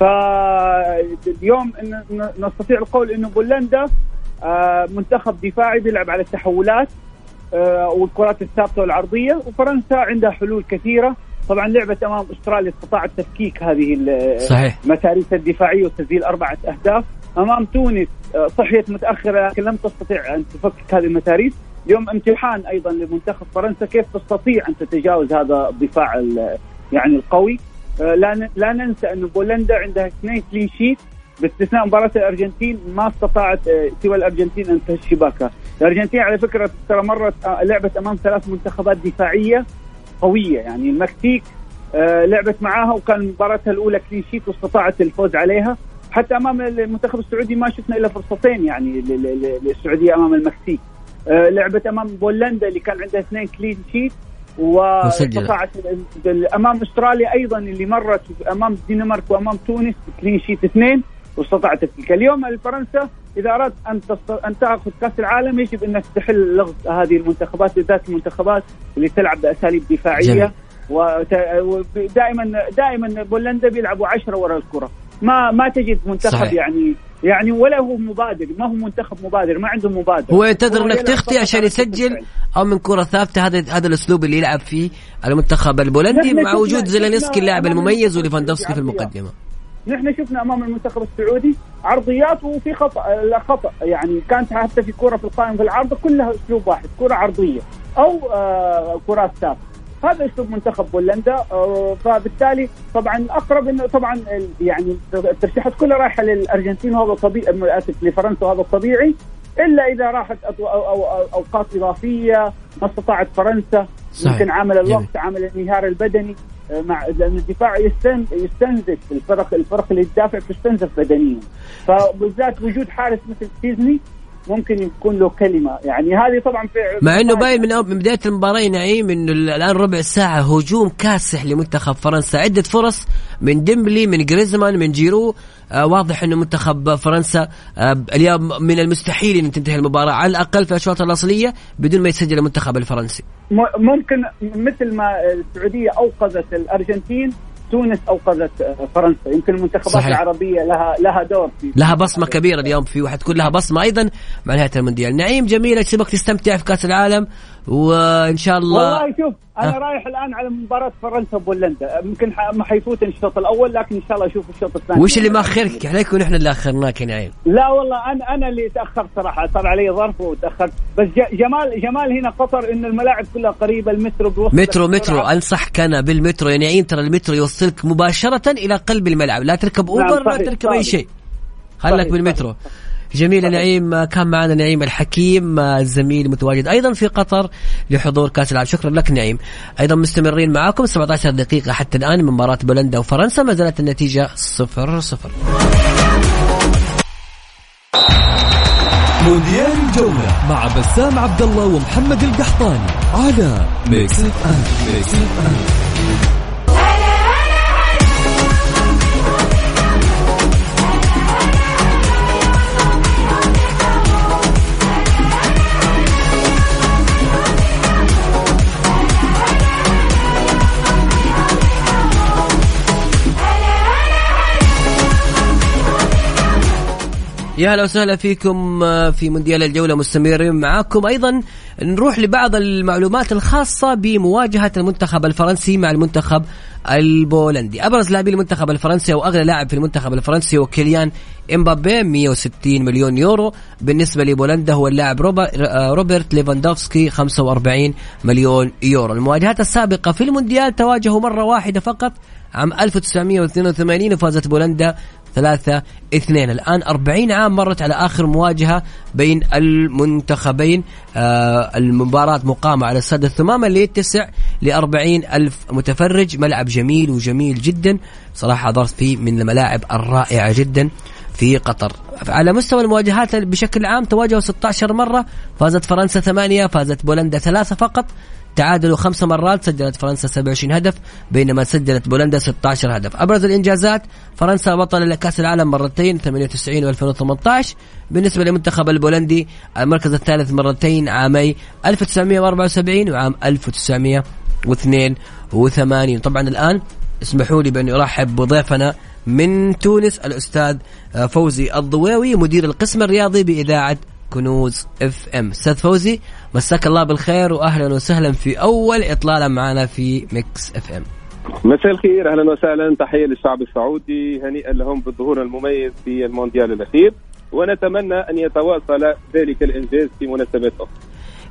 فاليوم نستطيع القول إنه بولندا آه، منتخب دفاعي بيلعب على التحولات آه، والكرات الثابتة والعرضية وفرنسا عندها حلول كثيرة. طبعا لعبت أمام أستراليا استطاعت تفكيك هذه صحيح. المساريس الدفاعية وتسجيل أربعة أهداف. أمام تونس آه، صحيت متأخرة لكن لم تستطيع أن تفكك هذه المساريس اليوم امتحان أيضا لمنتخب فرنسا كيف تستطيع أن تتجاوز هذا الدفاع ال- يعني القوي؟ لا ن- لا ننسى أن بولندا عندها اثنين كلين شيت باستثناء مباراة الأرجنتين ما استطاعت آه، سوى الأرجنتين أن تهز شباكها، الأرجنتين على فكرة ترى مرت آه، لعبت أمام ثلاث منتخبات دفاعية قوية. يعني المكسيك آه، لعبت معاها وكان مباراتها الأولى clean sheet واستطاعت الفوز عليها. حتى أمام المنتخب السعودي ما شفنا إلا فرصتين يعني للسعودية أمام المكسيك. آه، لعبت أمام بولندا اللي كان عندها اثنين clean sheet واستطاعت ال- أمام أستراليا أيضا اللي مرت أمام الدنمارك وأمام تونس كلين شيت اثنين واستطاعت تلك اليوم فرنسا إذا أردت أن. أن تأخذ كأس العالم يجب أنك تحل لغز هذه المنتخبات بالذات المنتخبات اللي تلعب بأساليب دفاعية جميل. ودائما دائما بولندا بيلعبوا عشرة ورا الكرة ما ما تجد منتخب. صحيح. يعني يعني ولا هو مبادر ما هو منتخب مبادر ما عنده مبادر. هو ينتظر إنك تخطي عشان يسجل. أو من كرة ثابتة هذا هذا الأسلوب اللي يلعب فيه المنتخب البولندي مع وجود زيلينسكي اللاعب المميز وليفاندوفسكي في المقدمة. نحن شفنا أمام المنتخب السعودي عرضيات وفي خطأ لا خطأ. يعني كانت حتى في كرة في القائم في العرض كلها أسلوب واحد كرة عرضية أو آه كرات ثابتة. هذا أسلوب منتخب بولندا آه فبالتالي طبعا أقرب إنه طبعا يعني الترشيحات كلها رايحة للأرجنتين وهذا طبيعي اسف لفرنسا وهذا طبيعي إلا إذا راحت أو أو أو أو أوقات إضافية ما استطاعت فرنسا صحيح. يمكن عامل الوقت جميل. عامل الانهيار البدني آه، مع لأن الدفاع يستن يستنزف الفرق الفرق اللي تدافع تستنزف بدنيا فبالذات وجود حارس مثل تشيزني ممكن يكون له كلمة. يعني هذه طبعا في مع إنه باين من, أو- من بداية المباراة نعيم إنه ال- الآن ربع ساعة هجوم كاسح لمنتخب فرنسا. عدة فرص من ديمبلي من جريزمان من جيرو. آه واضح إنه منتخب فرنسا آه اليوم من المستحيل إن تنتهي المباراة. على الأقل في الأشواط الأصلية بدون ما يسجل المنتخب الفرنسي. ممكن مثل ما السعودية أوقظت الأرجنتين تونس اوقظت آه، فرنسا. يمكن المنتخبات صحيح. العربية لها لها دور في لها بصمة كبيرة اليوم في وحتكون لها بصمة. أيضا مع نهاية المونديال. نعيم جميل اشوفك تستمتع في كأس العالم؟ وإن شاء الله والله شوف أنا ها؟ رايح الآن على مباراة فرنسا وبولندا يمكن ما حيفوت الشوط الأول لكن إن شاء الله أشوف الشوط الثاني. وش اللي ماخرك عليك ونحن اللي أخرناك يا نعيم لا والله أنا أنا اللي تأخرت صراحة. صار علي ظرف وتأخرت. بس جمال جمال هنا قطر انه الملاعب كلها قريبة المترو بيوصل مترو مترو. انصحك أنا بالمترو. يا نعيم ترى المترو يوصلك مباشرة إلى قلب الملعب. لا تركب نعم، أوبر لا تركب أي. شيء. خلك بالمترو صحيح. جميل نعيم كان معنا نعيم الحكيم الزميل متواجد أيضا في قطر لحضور كأس العالم. شكرا لك نعيم. أيضا مستمرين معاكم 17 دقيقة حتى الآن من مباراة بولندا وفرنسا. ما زالت النتيجة 0 0 مونديال الجولة مع بسام عبد الله ومحمد القحطاني على Mix FM Mix F يا هلا وسهلا فيكم آه، في مونديال الجولة مستمرين معاكم. أيضا نروح لبعض المعلومات الخاصة بمواجهة المنتخب الفرنسي مع المنتخب البولندي. أبرز لاعبي المنتخب الفرنسي وأغلى لاعب في المنتخب الفرنسي هو كيليان إمبابي 160 مليون يورو. بالنسبة لبولندا هو اللاعب آه، روبرت ليفاندوفسكي 45 مليون يورو. المواجهات السابقة في المونديال تواجهوا مرة واحدة فقط عام 1982 وفازت بولندا ثلاثة اثنين. الآن أربعين عام مرت على آخر مواجهة بين المنتخبين. آه المباراة مقامة على استاد الثمامة اللي يتسع لأربعين ألف متفرج. ملعب جميل وجميل جدا. صراحة حضرت فيه من الملاعب الرائعة جدا في قطر. على مستوى المواجهات بشكل عام تواجهوا 16 مرة. فازت فرنسا ثمانية فازت بولندا ثلاثة فقط. تعادلوا خمس مرات سجلت فرنسا 27 هدف بينما سجلت بولندا 16 هدف. أبرز الإنجازات فرنسا بطل لكأس العالم مرتين 98 و2018 بالنسبة للمنتخب البولندي المركز الثالث مرتين عامي 1974 وعام 1982 طبعا الآن اسمحوا لي بأن أرحب بضيفنا من تونس الأستاذ فوزي الضويوي مدير القسم الرياضي بإذاعة كنوز FM أستاذ فوزي مساك الله بالخير واهلا وسهلا في أول إطلالة معنا في Mix FM مساء الخير أهلا وسهلا. تحية للشعب السعودي هنيئا لهم بالظهور المميز في المونديال الأخير. ونتمنى أن يتواصل ذلك الإنجاز في مناسبات أخرى.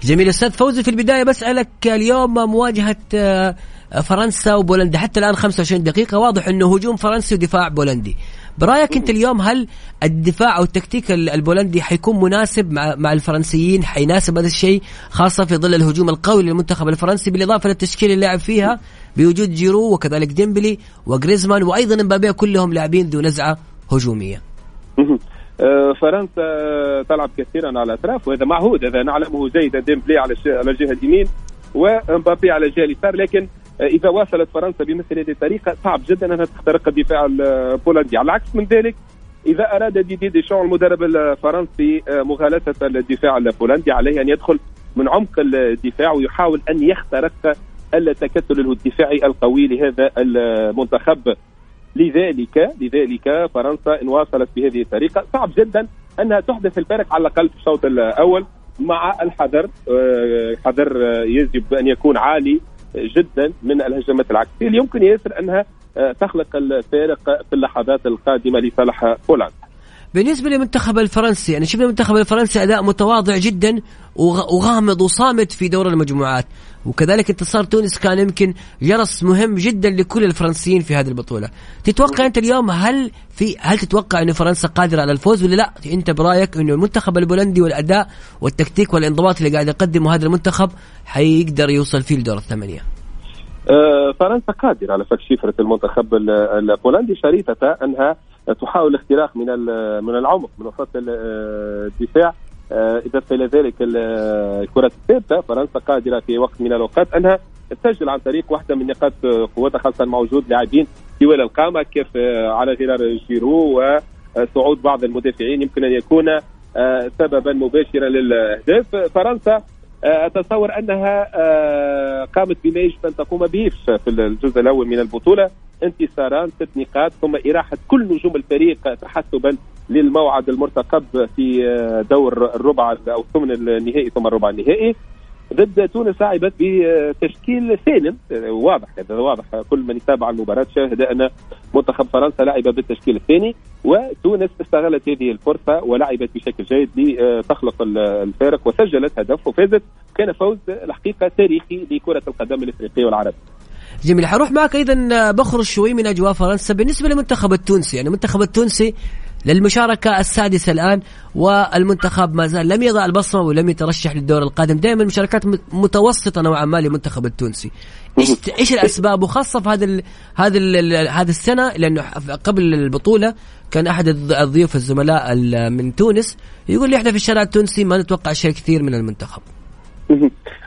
جميل أستاذ فوزي في البداية بسألك اليوم مواجهة آه، فرنسا وبولندا. حتى الآن 25 دقيقة. واضح انه هجوم فرنسي ودفاع بولندي. برأيك أنت اليوم هل الدفاع أو التكتيك البولندي حيكون مناسب مع الفرنسيين؟ حيناسب هذا الشيء؟ خاصة في ظل الهجوم القوي للمنتخب الفرنسي بالإضافة للتشكيل اللي لعب فيها بوجود جيرو وكذلك ديمبلي وجريزمان وأيضا مبابي كلهم لاعبين ذو نزعة هجومية. آه، فرنسا تلعب كثيرا على الأطراف وهذا معهود هذا نعلمه جيدا ديمبلي على الجهة اليمين ومبابي على الجهة اليسار لكن إذا واصلت فرنسا بمثل هذه الطريقة صعب جدا أنها تخترق الدفاع البولندي. على العكس من ذلك إذا أراد ديدي ديشون المدرب الفرنسي آه، مغالطة الدفاع البولندي عليه أن يدخل من عمق الدفاع ويحاول أن يخترق التكتل الدفاعي القوي لهذا المنتخب. لذلك لذلك فرنسا إن واصلت بهذه الطريقة صعب جدا أنها تحدث الفارق على الأقل في الشوط الأول مع الحذر آه، حذر آه، يجب أن يكون عالي جدا من الهجمات العكسيه اللي يمكن ياسر أنها آه، تخلق الفارق في اللحظات القادمة لصالح بولندا. بالنسبة للمنتخب الفرنسي يعني شفنا المنتخب الفرنسي أداء متواضع جدا وغامض وصامت في دور المجموعات. وكذلك انتصار تونس كان يمكن جرس مهم جدا لكل الفرنسيين في هذه البطولة. تتوقع أنت اليوم هل في هل تتوقع أن فرنسا قادرة على الفوز ولا لا؟ أنت برأيك أنه المنتخب البولندي والأداء والتكتيك والانضباط اللي قاعد يقدمه هذا المنتخب حيقدر يوصل فيه لدور الثمانية؟ آه، فرنسا قادرة على فك شفرة المنتخب البولندي شريطة أنها تحاول الاختراق من من العمق من وسط الدفاع. آه، اضافه إلى ذلك الكرات الثابته فرنسا قادرة في وقت من الأوقات أنها تسجل عن طريق واحدة من نقاط قوتها خاصة مع وجود لاعبين طوال القامة كيف آه، على غرار جيرو وصعود بعض المدافعين يمكن أن يكون سببا مباشرا للاهداف فرنسا آه، أتصور أنها آه، قامت بما يجب أن تقوم به في الجزء الأول من البطولة. انتصاران ست نقاط ثم إراحة كل نجوم الفريق تحسبا للموعد المرتقب في آه، دور الربع أو الثمن النهائي ثم الربع النهائي. ضد تونس لعبت بتشكيل سالم. واضح هذا واضح. كل من يتابع المباراة شاهد أن منتخب فرنسا لعب بالتشكيل الثاني وتونس استغلت هذه الفرصة ولعبت بشكل جيد لتخلق الفارق وسجلت هدف وفازت. كان فوز الحقيقة تاريخي لكرة القدم الإفريقية والعربية جميل. حروح معك أيضا بخرج شوي من أجواء فرنسا. بالنسبة للمنتخب التونسي يعني المنتخب التونسي للمشاركة السادسة الآن والمنتخب ما زال لم يضع البصمة ولم يترشح للدور القادم. دائما مشاركات متوسطة نوعا ما للمنتخب التونسي. إيش إيش الأسباب؟ وخاصة في هذا ال هذا ال هذه السنة لأنه قبل البطولة كان أحد الضيوف الزملاء من تونس يقول لي إحنا في الشارع التونسي ما نتوقع شيء كثير من المنتخب.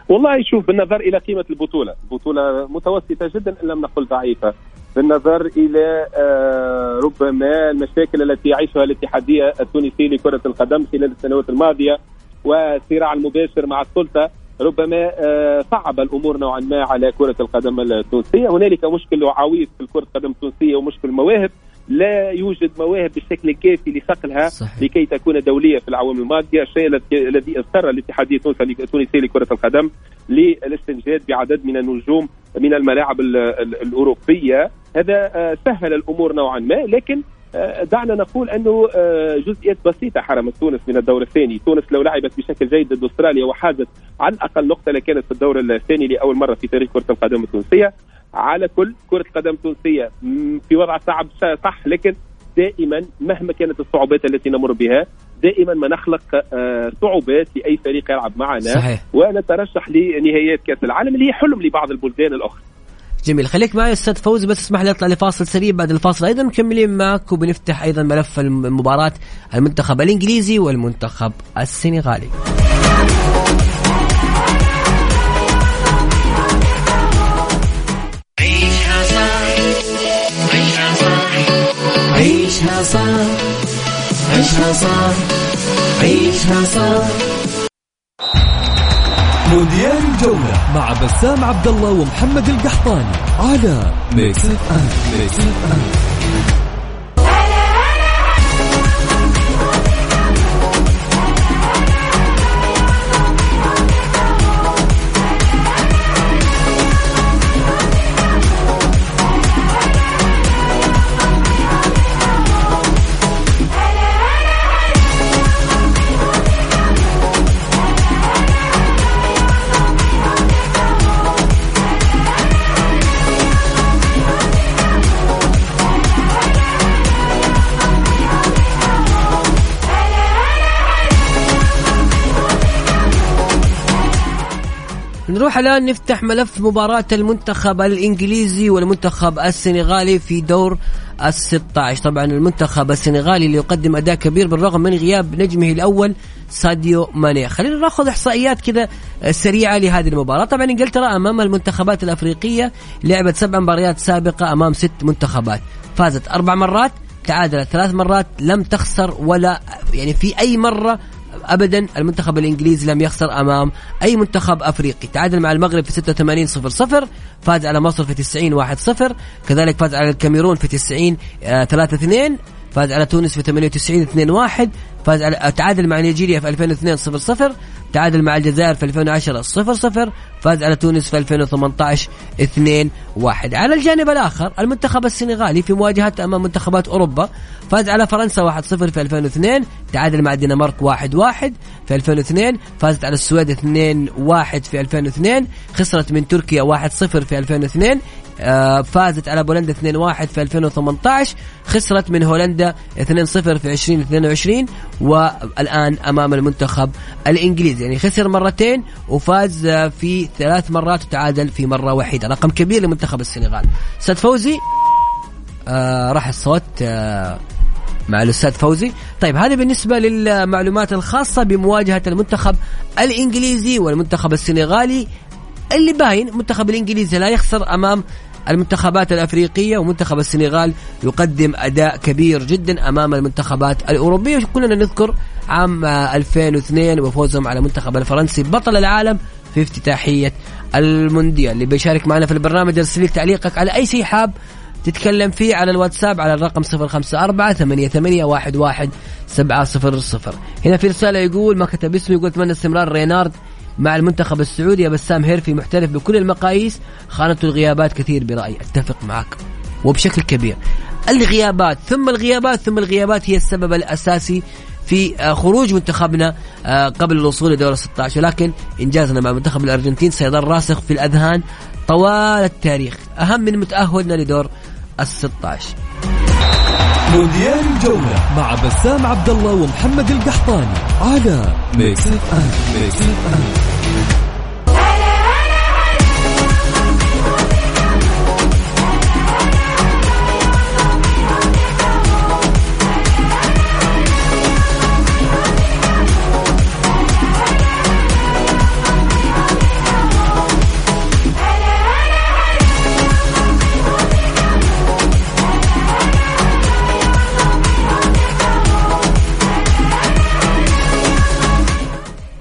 والله شوف بالنظر إلى قيمة البطولة، البطوله متوسطة جدا إن لم نقل ضعيفة، بالنظر إلى آه، ربما المشاكل التي يعيشها الاتحادية التونسيه لكرة القدم خلال السنوات الماضية والصراع المباشر مع السلطة ربما آه، صعب الأمور نوعا ما على كرة القدم التونسية، هنالك مشكل عويص في كره القدم التونسية ومشكل مواهب. لا يوجد مواهب بالشكل الكافي لصقلها صحيح. لكي تكون دولية في الاعوام الماضية، الشيء الذي اضطر الاتحادية التونسيه لكرة القدم للاستنجاد بعدد من النجوم من الملاعب الأوروبية، هذا آه، سهل الأمور نوعا ما لكن آه، دعنا نقول أنه آه، جزئيات بسيطة حرمت تونس من الدور الثاني، تونس لو لعبت بشكل جيد ضد أستراليا وحازت عن أقل نقطة لكانت في الدور الثاني لأول مرة في تاريخ كرة القدم التونسية، على كل كرة القدم التونسية في وضع صعب صح لكن دائما مهما كانت الصعوبات التي نمر بها دائما ما نخلق صعوبات لأي فريق يلعب معنا. صحيح. ونترشح لنهايات كأس العالم اللي هي حلم لبعض البلدان الأخرى. جميل. خليك معي أستاذ فوزي بس اسمح لي أطلع لفاصل سريع. بعد الفاصل أيضا مكملين معك وبنفتح أيضا ملف المباراة المنتخب الإنجليزي والمنتخب السنغالي. عيشها عيشها عيشها صح عيشها صح عيشها صح مونديال الجولة مع بسام عبد الله ومحمد القحطاني على Mix FM Mix FM نروح الآن نفتح ملف مباراة المنتخب الإنجليزي والمنتخب السنغالي في دور ال 16 طبعا المنتخب السنغالي اللي يقدم أداء كبير بالرغم من غياب نجمه الأول ساديو ماني. خلينا ناخذ إحصائيات كذا سريعة لهذه المباراة. طبعا إنجلترا أمام المنتخبات الأفريقية لعبت سبع مباريات سابقة أمام ست منتخبات. فازت أربع مرات تعادلت ثلاث مرات لم تخسر ولا يعني في أي مرة ابدا المنتخب الإنجليزي لم يخسر أمام أي منتخب أفريقي. تعادل مع المغرب في 86 0 0 فاز على مصر في 90 1 0 كذلك فاز على الكاميرون في 90 3 2 فاز على تونس في 98 2 1 فاز على تعادل مع نيجيريا في 2002 0 0 تعادل مع الجزائر في 2010 0 0 فاز على تونس في 2018 2 1 على الجانب الآخر المنتخب السنغالي في مواجهة أمام منتخبات أوروبا فاز على فرنسا 1 0 في 2002 تعادل مع الدنمارك 1 1 في 2002 فازت على السويد 2 1 في 2002 خسرت من تركيا 1 0 في 2002 آه، فازت على بولندا 2-1 في 2018 خسرت من هولندا 2-0 في 2022 والآن أمام المنتخب الإنجليزي. يعني خسر مرتين وفاز في ثلاث مرات وتعادل في مرة واحدة رقم كبير لمنتخب السنغال. أستاذ فوزي؟ آه راح الصوت آه مع الأستاذ فوزي. طيب هذا بالنسبة للمعلومات الخاصة بمواجهة المنتخب الإنجليزي والمنتخب السنغالي. اللي باين المنتخب الإنجليزي لا يخسر أمام المنتخبات الأفريقية ومنتخب السنغال يقدم أداء كبير جدا أمام المنتخبات الأوروبية. كلنا نذكر عام 2002 وفوزهم على المنتخب الفرنسي بطل العالم في افتتاحية المونديال. اللي بيشارك معنا في البرنامج ارسل تعليقك على أي شيء حاب تتكلم فيه على الواتساب على الرقم 054 ثمانية ثمانية واحد واحد سبعة صفر صفر. هنا في رسالة يقول ما كتب اسمه يقول أتمنى استمرار رينارد. مع المنتخب السعودي بسام هيرفي محترف بكل المقاييس. خانته الغيابات كثير برأيي. أتفق معك. وبشكل كبير. الغيابات ثم الغيابات ثم الغيابات هي السبب الأساسي في آه، خروج منتخبنا آه، قبل الوصول لدور 16 ولكن إنجازنا مع منتخب الأرجنتين سيظل راسخ في الأذهان طوال التاريخ. أهم من تأهلنا لدور ال 16 مونديال الجولة مع بسام عبد الله ومحمد القحطاني على ميكس اف ام ميكس اف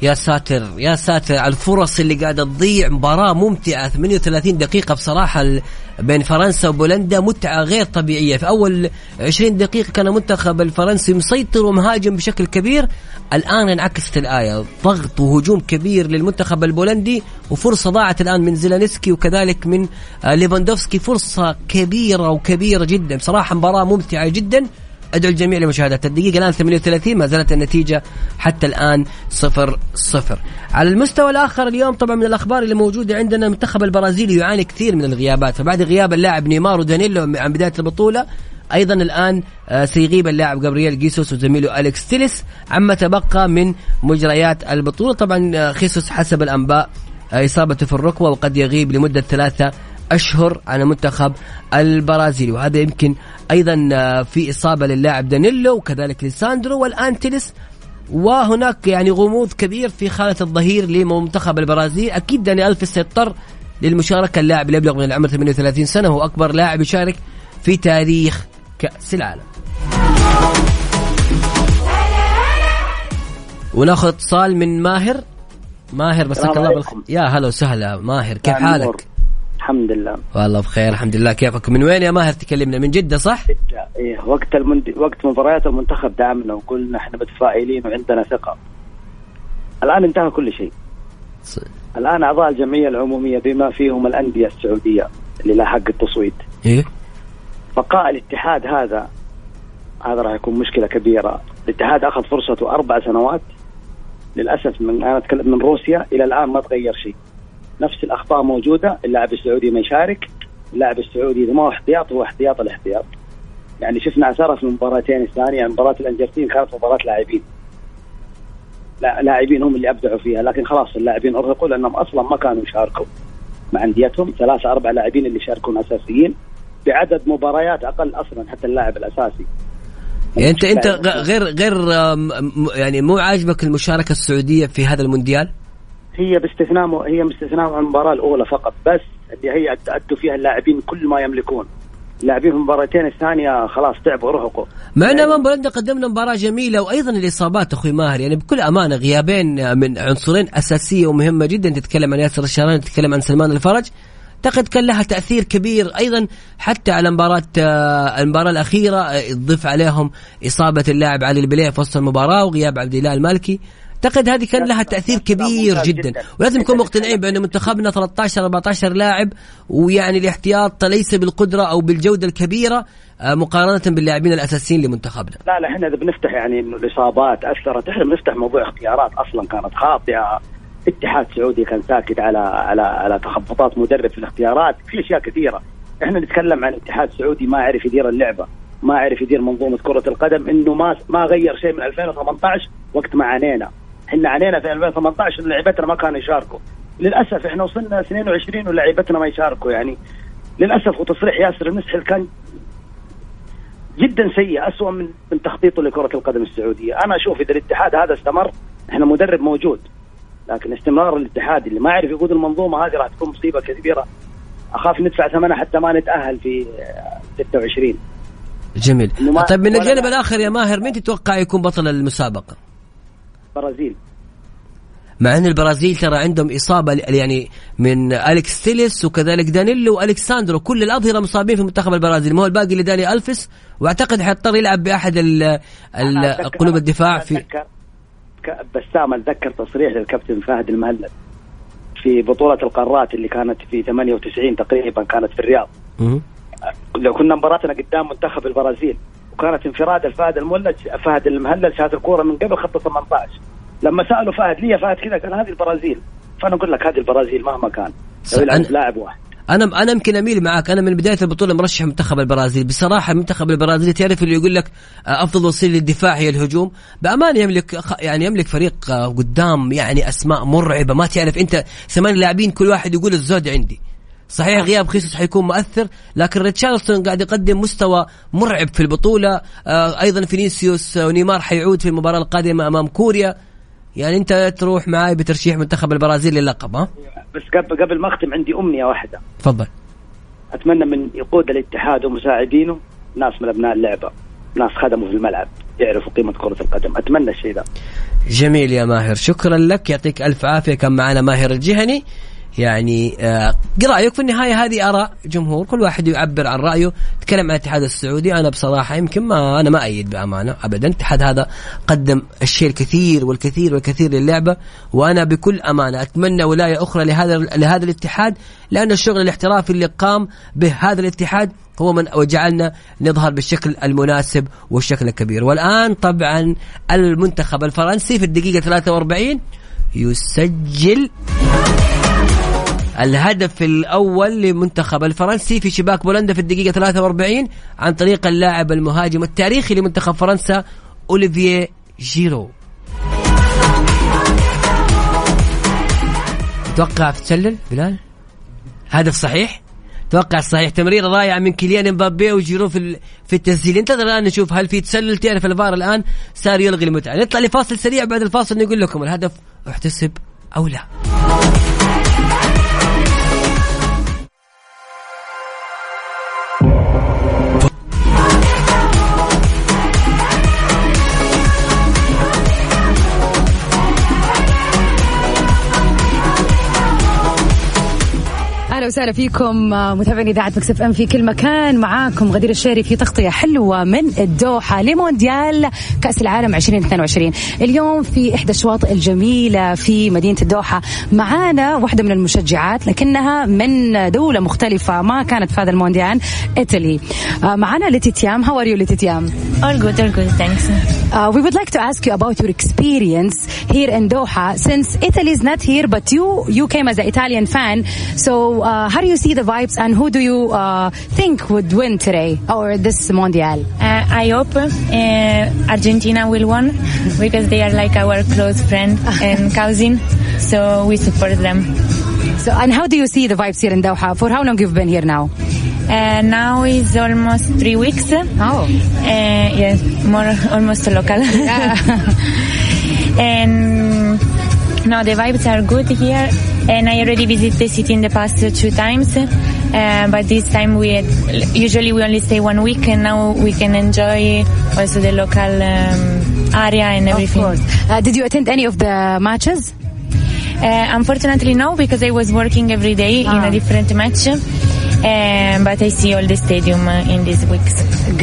يا ساتر يا ساتر. على الفرص اللي قاعدة تضيع مباراة ممتعة 38 دقيقة بصراحة بين فرنسا وبولندا متعة غير طبيعية. في أول 20 دقيقة كان المنتخب الفرنسي مسيطر ومهاجم بشكل كبير. الآن انعكست الآية. ضغط وهجوم كبير للمنتخب البولندي وفرصة ضاعت الآن من زيلانسكي وكذلك من ليفاندوفسكي. فرصة كبيرة وكبيرة جدا. بصراحة مباراة ممتعة جدا. ادعو الجميع لمشاهدة الدقيقة الآن 38 ما زالت النتيجة حتى الآن صفر صفر. على المستوى الآخر اليوم طبعا من الأخبار اللي موجودة عندنا المنتخب البرازيلي يعاني كثير من الغيابات. فبعد غياب اللاعب نيمار ودانيلو عن بداية البطولة أيضا الآن آه، سيغيب اللاعب جابرييل جيسوس وزميله أليكس تيليس عما تبقى من مجريات البطولة. طبعا آه، خيسوس حسب الأنباء آه، اصابته في الركبة وقد يغيب لمدة ثلاثة أشهر على منتخب البرازيل. وهذا يمكن أيضا آه، في إصابة للاعب دانيلو وكذلك لساندرو والان تيلس وهناك يعني غموض كبير في خانة الظهير لمنتخب البرازيل. أكيد داني ألفيس سيضطر للمشاركة. اللاعب اللي يبلغ من العمر 38 سنة هو أكبر لاعب يشارك في تاريخ كأس العالم. وناخذ اتصال من ماهر. ماهر مساك الله بالخير. يا هلا وسهلا ماهر كيف نور. حالك؟ الحمد لله. والله بخير الحمد لله. كيفك من وين يا ماهر تكلمنا؟ من جدة صح؟ إيه وقت المند... وقت مباريات المنتخب دعمنا وقلنا إحنا متفائلين وعندنا ثقة. الآن انتهى كل شيء. الآن أعضاء الجمعية العمومية بما فيهم الأندية السعودية اللي لها حق التصويت. إيه؟ بقاء الاتحاد هذا هذا راح يكون مشكلة كبيرة. الاتحاد أخذ فرصته أربع سنوات. للأسف من أنا أتكلم من روسيا إلى الآن ما تغير شيء. نفس الاخطاء موجودة. اللاعب السعودي ما يشارك. اللاعب السعودي إذا ما هو احتياط هو احتياط الاحتياط. يعني شفنا اثرها في المباراتين الثانية يعني مباراة الأرجنتين كانت مباراة لاعبين. لا لاعبين هم اللي أبدعوا فيها. لكن خلاص اللاعبين ارهقوا لانهم أصلا ما كانوا يشاركوا مع أنديتهم. ثلاثة أربع لاعبين اللي يشاركون أساسيين بعدد مباريات أقل أصلا حتى اللاعب الأساسي. يعني انت أنت غ- غير غير يعني مو عاجبك المشاركة السعودية في هذا المونديال؟ هي باستثناء هي باستثناء عن المباراة الأولى فقط بس اللي هي أدوا فيها اللاعبين كل ما يملكون. اللاعبين في المباراتين الثانية خلاص تعبوا ارهقوا مع أن أمام بولندا قدمنا مباراة جميلة وأيضا الإصابات أخوي ماهر يعني بكل أمانة غيابين من عنصرين أساسية ومهمة جدا تتكلم عن ياسر الشهراني تتكلم عن سلمان الفرج. اعتقد كان لها تأثير كبير أيضا حتى على مباراة آه، المباراة الأخيرة آه، تضيف عليهم إصابة اللاعب علي البليه في وسط المباراة وغياب عبد الله المالكي. أعتقد هذه كان لها تأثير كبير جدا. ولازم نكون مقتنعين بان منتخبنا 13 14 لاعب ويعني الاحتياط ليس بالقدرة أو بالجودة الكبيرة آه، مقارنة باللاعبين الأساسيين لمنتخبنا. لا لا إحنا إذا بنفتح يعني انه الإصابات أثرت إحنا بنفتح موضوع اختيارات أصلا كانت خاطئة. اتحاد سعودي كان ساكت على على على تخبطات مدرب في الاختيارات. في أشياء كثيرة. إحنا نتكلم عن اتحاد سعودي ما عرف يدير اللعبة ما عرف يدير منظومة كرة القدم إنه ما ما غير شيء من 2018 وقت ما عانينا. إحنا عانينا في 2018 انه لعيبتنا ما كانوا يشاركوا. للأسف إحنا وصلنا 22 ولعيبتنا ما يشاركوا يعني للأسف وتصريح ياسر المسحل كان جدا سيء أسوأ من من تخطيطه لكرة القدم السعودية. أنا أشوف إذا الاتحاد هذا استمر إحنا مدرب موجود. لكن استمرار الاتحاد اللي ما يعرف يقود المنظومة هذه راح تكون مصيبة كبيرة. أخاف ندفع ثمنها حتى ما نتأهل في آه، 26 جميل. طيب من الجانب. الآخر يا ماهر مين تتوقع يكون بطل المسابقة؟ برازيل مع أن البرازيل ترى عندهم إصابة يعني من اليكس تيليس وكذلك دانيلو والكساندرو كل الأظهرة مصابين في منتخب البرازيل. ما هو الباقي إلا داني ألفيس؟ وأعتقد حيضطر يلعب بأحد قلوب الدفاع في بسام أتذكر تصريح للكابتن فهد المهلل في بطولة القارات اللي كانت في 98 تقريبا كانت في الرياض. لو كنا مباراتنا قدام منتخب البرازيل وكانت انفراد الفهد المولد فهد المهلل شاهد الكورة من قبل خط 18 لما سألوا فهد ليه فهد؟ كذا قال هذه البرازيل. فأنا أقول لك هذه البرازيل مهما كان. لو يلعب لاعب واحد. أنا أنا يمكن أميل معك أنا من بداية البطولة مرشح منتخب البرازيل. بصراحة المنتخب البرازيلي تعرف اللي يقول لك آه، أفضل وسيلة للدفاع هي الهجوم. بامانه يملك يعني يملك فريق آه، قدام يعني أسماء مرعبة. ما تعرف أنت ثمان لاعبين كل واحد يقول الزود عندي. صحيح غياب خيسوس حيكون مؤثر لكن ريتشاردسون قاعد يقدم مستوى مرعب في البطولة. آه، أيضا فينيسيوس ونيمار حيعود في المباراة القادمة أمام كوريا. يعني انت تروح معاي بترشيح منتخب البرازيل للقب ها؟ بس قبل قبل ما اختم عندي أمنية واحدة. تفضل. أتمنى من يقود الاتحاد ومساعدينه ناس من أبناء اللعبة ناس خدموا في الملعب يعرفوا قيمة كرة القدم. أتمنى الشيء ذا جميل يا ماهر شكرا لك يعطيك ألف عافية. كان معنا ماهر الجهني. يعني آه رأيك في النهاية هذه آراء جمهور كل واحد يعبر عن رأيه. تكلم عن الاتحاد السعودي أنا بصراحة يمكن ما أنا ما أيد بأمانة أبدا. الاتحاد هذا قدم الشيء الكثير والكثير والكثير للعبة وأنا بكل أمانة أتمنى ولاية أخرى لهذا لهذا الاتحاد لأن الشغل الاحترافي اللي قام به هذا الاتحاد هو من وجعلنا نظهر بالشكل المناسب والشكل الكبير. والآن طبعا المنتخب الفرنسي في الدقيقة 43 يسجل الهدف الأول لمنتخب الفرنسي في شباك بولندا في الدقيقة 43 عن طريق اللاعب المهاجم التاريخي لمنتخب فرنسا أوليفييه جيرو. تتوقع تسلل بلال؟ هدف صحيح؟ توقع الصحيح؟ تمريره ضايعه من كيليان امبابي وجيرو في في التسجيل. انتظر الآن نشوف هل في تسلل. تعرف الفار الآن صار يلغي المتعة. نطلع لفاصل سريع بعد الفاصل نقول لكم الهدف احتسب أو لا. وسهلا فيكم آه، متابعين إذاعة مكسف إم في كل مكان معاكم غدير الشهري في تغطية حلوة من الدوحة لمونديال كأس العالم 2022 اليوم في إحدى الشواطئ الجميلة في مدينة الدوحة معانا واحدة من المشجعات لكنها من دولة مختلفة ما كانت في هذا المونديال إيطالي آه، معانا لتيتيام هاو ار يو لتيتيام All good, all good, thanks. Uh, we would like to ask you about your experience here in Doha. Since Italy is not here, but you you came as an Italian fan. So uh, how do you see the vibes, and who do you uh, think would win today or this mondial? Uh, I hope uh, Argentina will win because they are like our close friend and cousin, so we support them. So and how do you see the vibes here in Doha? For how long you've been here now? Uh, now is almost three weeks. Oh, Uh, yes, more almost local. Yeah. and no, the vibes are good here. And I already visited the city in the past two times. Uh, but this time we had, usually we only stay one week, and now we can enjoy also the local um, area and of everything. course. Uh, did you attend any of the matches? Uh, unfortunately, no, because I was working every day in Ah. a different match. Um, but I see all the stadium uh, in these weeks.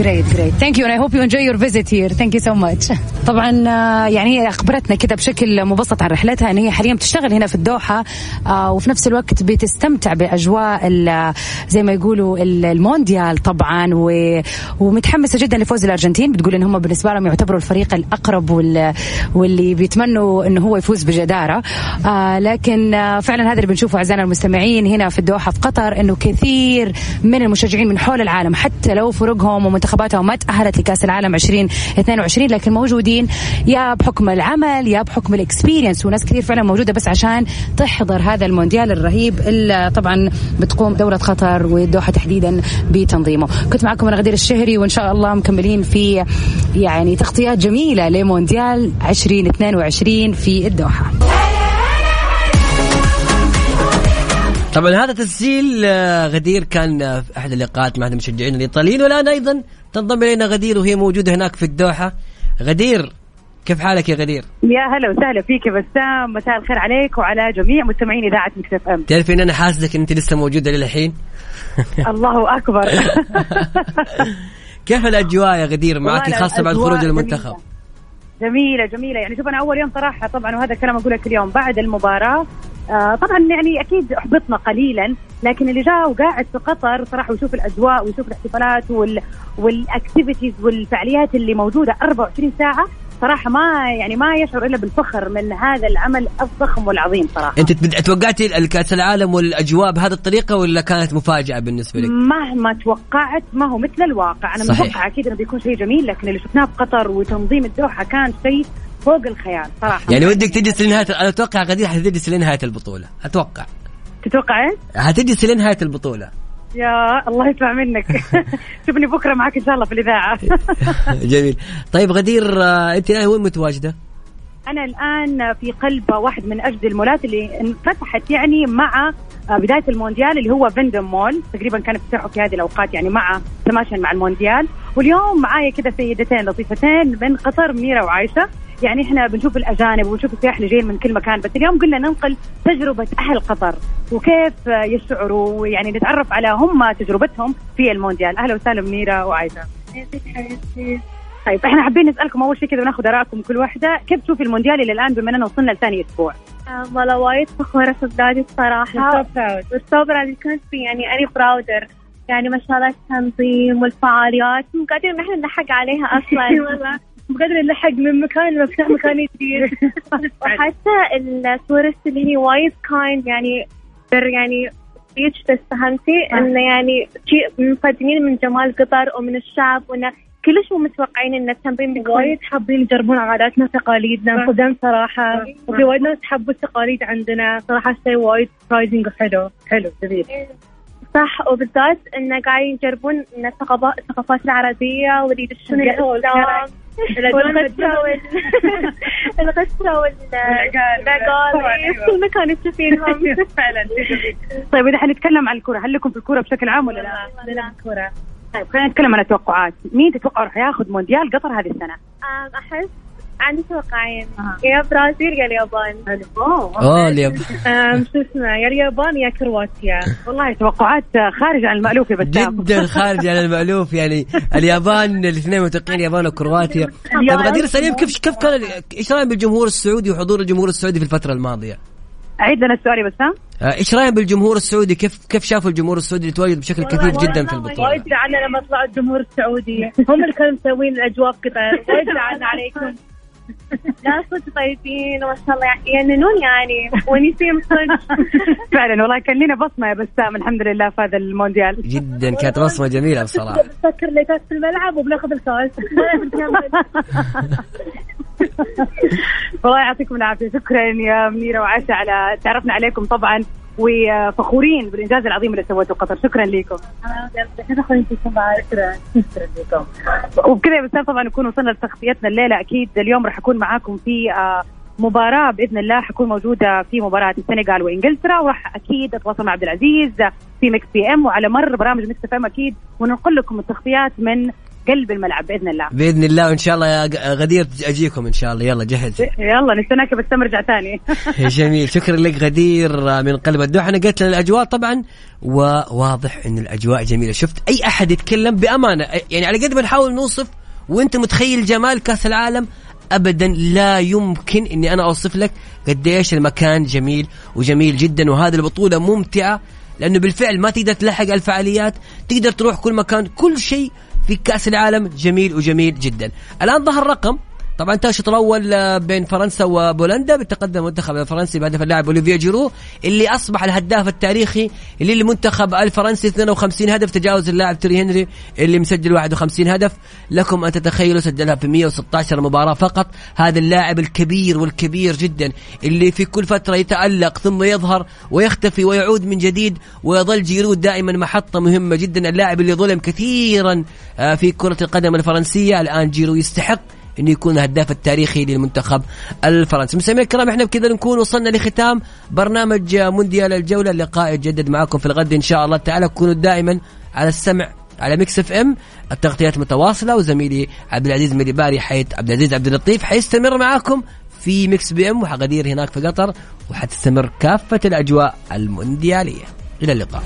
Great, great. Thank you, and I hope you enjoy your visit here. Thank you so much. طبعا آه، يعني هي أخبرتنا كده بشكل مبسط عن رحلتها إن هي حاليا بتشتغل هنا في الدوحة آه، وفي نفس الوقت بتستمتع بأجواء ال- زي ما يقولوا ال- المونديال طبعا و- ومتحمسة جدا لفوز الأرجنتين بتقول إن هم بالنسبة لهم يعتبروا الفريق الأقرب وال- واللي بيتمنوا إنه هو يفوز بجدارة آه، لكن فعلا هذا اللي بنشوفه أعزائنا المستمعين هنا في الدوحة في قطر إنه كثير من المشجعين من حول العالم حتى لو فرقهم ومنتخباتهم ما تأهلت لكأس العالم 2022 لكن موجودين. يا بحكم العمل يا بحكم الاكسبيرينس وناس كثير فعلا موجودة بس عشان تحضر هذا المونديال الرهيب اللي طبعا بتقوم دولة قطر والدوحه تحديدا بتنظيمه. كنت معكم أنا غدير الشهري وإن شاء الله مكملين في يعني تغطيات جميلة لمونديال 2022 في الدوحة. طبعا هذا تسجيل آه، غدير كان آه، في أحد اللقاءات مع المشجعين الإيطاليين والآن أيضا تنضم إلينا غدير وهي موجودة هناك في الدوحة غدير كيف حالك يا غدير؟ يا هلا وسهلا فيك يا بسام مساء الخير عليك وعلى جميع مستمعين إذاعة مكس إف إم تعرفي إن أنا حاسدك إن أنت لسه موجودة للحين؟ الله أكبر كيف الأجواء يا غدير معك خاصة بعد خروج المنتخب؟ جميلة جميلة يعني شوف أنا أول يوم صراحة طبعا وهذا الكلام أقول لك اليوم بعد المباراة آه طبعا يعني أكيد أحبطنا قليلا لكن اللي جاء وقاعد في قطر صراحة ويشوف الأجواء ويشوف الاحتفالات وال والاكتيفيتيز والفعاليات اللي موجودة 24 ساعة صراحة ما يعني ما يشعر إلا بالفخر من هذا العمل الضخم والعظيم صراحة أنت توقعتي الكاس العالم والأجواء بهذه الطريقة ولا كانت مفاجأة بالنسبة لك؟ مهما توقعت ما هو مثل الواقع أنا صحيح. متوقع أكيد إنه بيكون شيء جميل لكن اللي شفناه في قطر وتنظيم الدوحة كان شيء فوق الخيال صراحة. يعني ودك تجلس لنهاية أنا أتوقع غدير حتجلس لنهاية البطولة أتوقع. تتوقع إيش؟ حتجلس لنهاية البطولة. يا الله يسمع منك. شوفني بكرة معك إن شاء الله في الإذاعة. جميل. طيب غدير آه، أنت الآن وين متواجدة؟ أنا الآن في قلب واحد من اجدى المولات اللي انفتحت يعني مع بداية المونديال اللي هو فيندم مول تقريبا كان افتتاحه في هذه الأوقات يعني مع تماشيا مع المونديال. واليوم معايا كذا سيدتين لطيفتين من قطر ميرا وعايشة. يعني إحنا بنشوف الأجانب وبنشوف السياح اللي جايين من كل مكان بس اليوم قلنا ننقل تجربة أهل قطر وكيف يشعروا ويعني نتعرف على هم تجربتهم في المونديال. أهلا وسهلا ميرا وعايشه طيب إحنا حابين نسألكم أول شيء كذا وناخذ آرائكم كل واحدة. كيف تشوفي المونديال إلى الآن بما أننا وصلنا لثاني أسبوع؟ والله وايد فخورة في بلادي so proud. We can't be يعني any prouder. يعني ما شاء الله التنظيم والفعاليات. مو قادرين نحن نلحق عليها أصلا. والله. قادرين نلحق من مكان لمكان مكان جديد وحتى ال tourist اللي هي وايد kind يعني يعني بس فهمتي؟ انه يعني شيء مقدمين من جمال قطر ومن الشعب وانه كلش مو متوقعين إن التمرين بيكون وايد حابين يجربون عاداتنا وتقاليدنا انصدم صراحة. وفي وايد ناس حبوا التقاليد عندنا. صراحة شيء وايد surprising وحلو حلو. جميل. صح وبالذات انه قاعدين يجربون إن الثقافات العربية ويدشون الإسلام. الغسرة وال في كل مكان تشوفينهم فعلا. طيب إذا حنتكلم عن الكوره هل لكم في الكوره بشكل عام ولا لا؟ لا كورة طيب خلينا نتكلم عن التوقعات مين تتوقع راح ياخذ مونديال قطر هذه السنة؟ أم، أحس عندي توقعين يا برازيل يا اليابان. اوه الياب أم، شو اسمه؟ يا اليابان يا كرواتيا. والله توقعات خارجه عن المألوف يا بسام جدا خارج عن المألوف يعني اليابان الاثنين متوقعين اليابان وكرواتيا. طيب غدير سليم كيف كيف كان إيش رأيك بالجمهور السعودي وحضور الجمهور السعودي في الفترة الماضية؟ عيد لنا السؤال يا بسام. آه، إيش رأيك بالجمهور السعودي؟ كيف كيف شافوا الجمهور السعودي اللي تواجد بشكل كثير جدا في البطولة؟ وايد زعلنا لما طلع الجمهور السعودي. هم اللي كانوا مسوين الأجواء في قطر وايد زعلنا عليكم. لا صدق طيبين وما شاء الله. يجننون يعني ونسيم صدق. فعلا والله كان لنا بصمة يا بسام الحمد لله في هذا المونديال. جدا كانت بصمة جميلة بصراحة. نسكر ليتات في الملعب وبناخذ الكاس. والله يعطيكم العافية شكرا يا منيرة وعائشة على تعرفنا عليكم طبعا. وفخورين بالإنجاز العظيم اللي سويته قطر. شكرا لكم. وبكذا يا طبعا نكون وصلنا لتغطيتنا الليلة. أكيد اليوم راح أكون معاكم في آه، مباراة بإذن الله حكون موجودة في مباراة السنغال وإنجلترا. وراح أكيد أتواصل مع عبد العزيز في مكس إف إم. وعلى مر برامج مكس إف إم أكيد وننقل لكم التغطيات من قلب الملعب بإذن الله. بإذن الله وإن شاء الله يا غدير أجيكم إن شاء الله. يلا جهز. يلا نستناك يا بسام ارجع ثاني. جميل. شكرا لك غدير من قلب الدوحة. أنا قلت لنا الاجواء طبعا وواضح إن الأجواء جميلة. شفت أي أحد يتكلم؟ بأمانة يعني على قد ما نحاول نوصف وأنت متخيل جمال كأس العالم؟ ابدا لا يمكن إني أنا أوصف لك قديش المكان جميل وجميل جدا وهذه البطولة ممتعة لأنه بالفعل ما تقدر تلحق الفعاليات تقدر تروح كل مكان كل شيء في كأس العالم جميل وجميل جدا. الآن ظهر رقم طبعا الشوط الأول آه، بين فرنسا وبولندا بالتقدم المنتخب الفرنسي بهدف اللاعب اوليفيا جيرو اللي أصبح الهداف التاريخي للمنتخب الفرنسي 52 هدف تجاوز اللاعب تيري هنري اللي مسجل 51 هدف. لكم أن تتخيلوا سجلها في 116 مباراة فقط. هذا اللاعب الكبير والكبير جدا اللي في كل فترة يتألق ثم يظهر ويختفي ويعود من جديد ويظل جيرو دائما محطة مهمة جدا. اللاعب اللي ظلم كثيرا آه، في كرة القدم الفرنسية. الآن جيرو يستحق إنه يكون الهداف التاريخي للمنتخب الفرنسي. مستمعينا الكرام إحنا بكذا نكون وصلنا لختام برنامج مونديال الجولة. اللقاء يتجدد معكم في الغد إن شاء الله. تعالى كونوا دائما على السمع على ميكس إف إم. التغطيات متواصلة وزميلي عبد العزيز مديباري حيث عبد العزيز عبد اللطيف حيستمر معاكم في ميكس إف إم وحغدير هناك في قطر وحتستمر كافة الأجواء المونديالية. إلى اللقاء.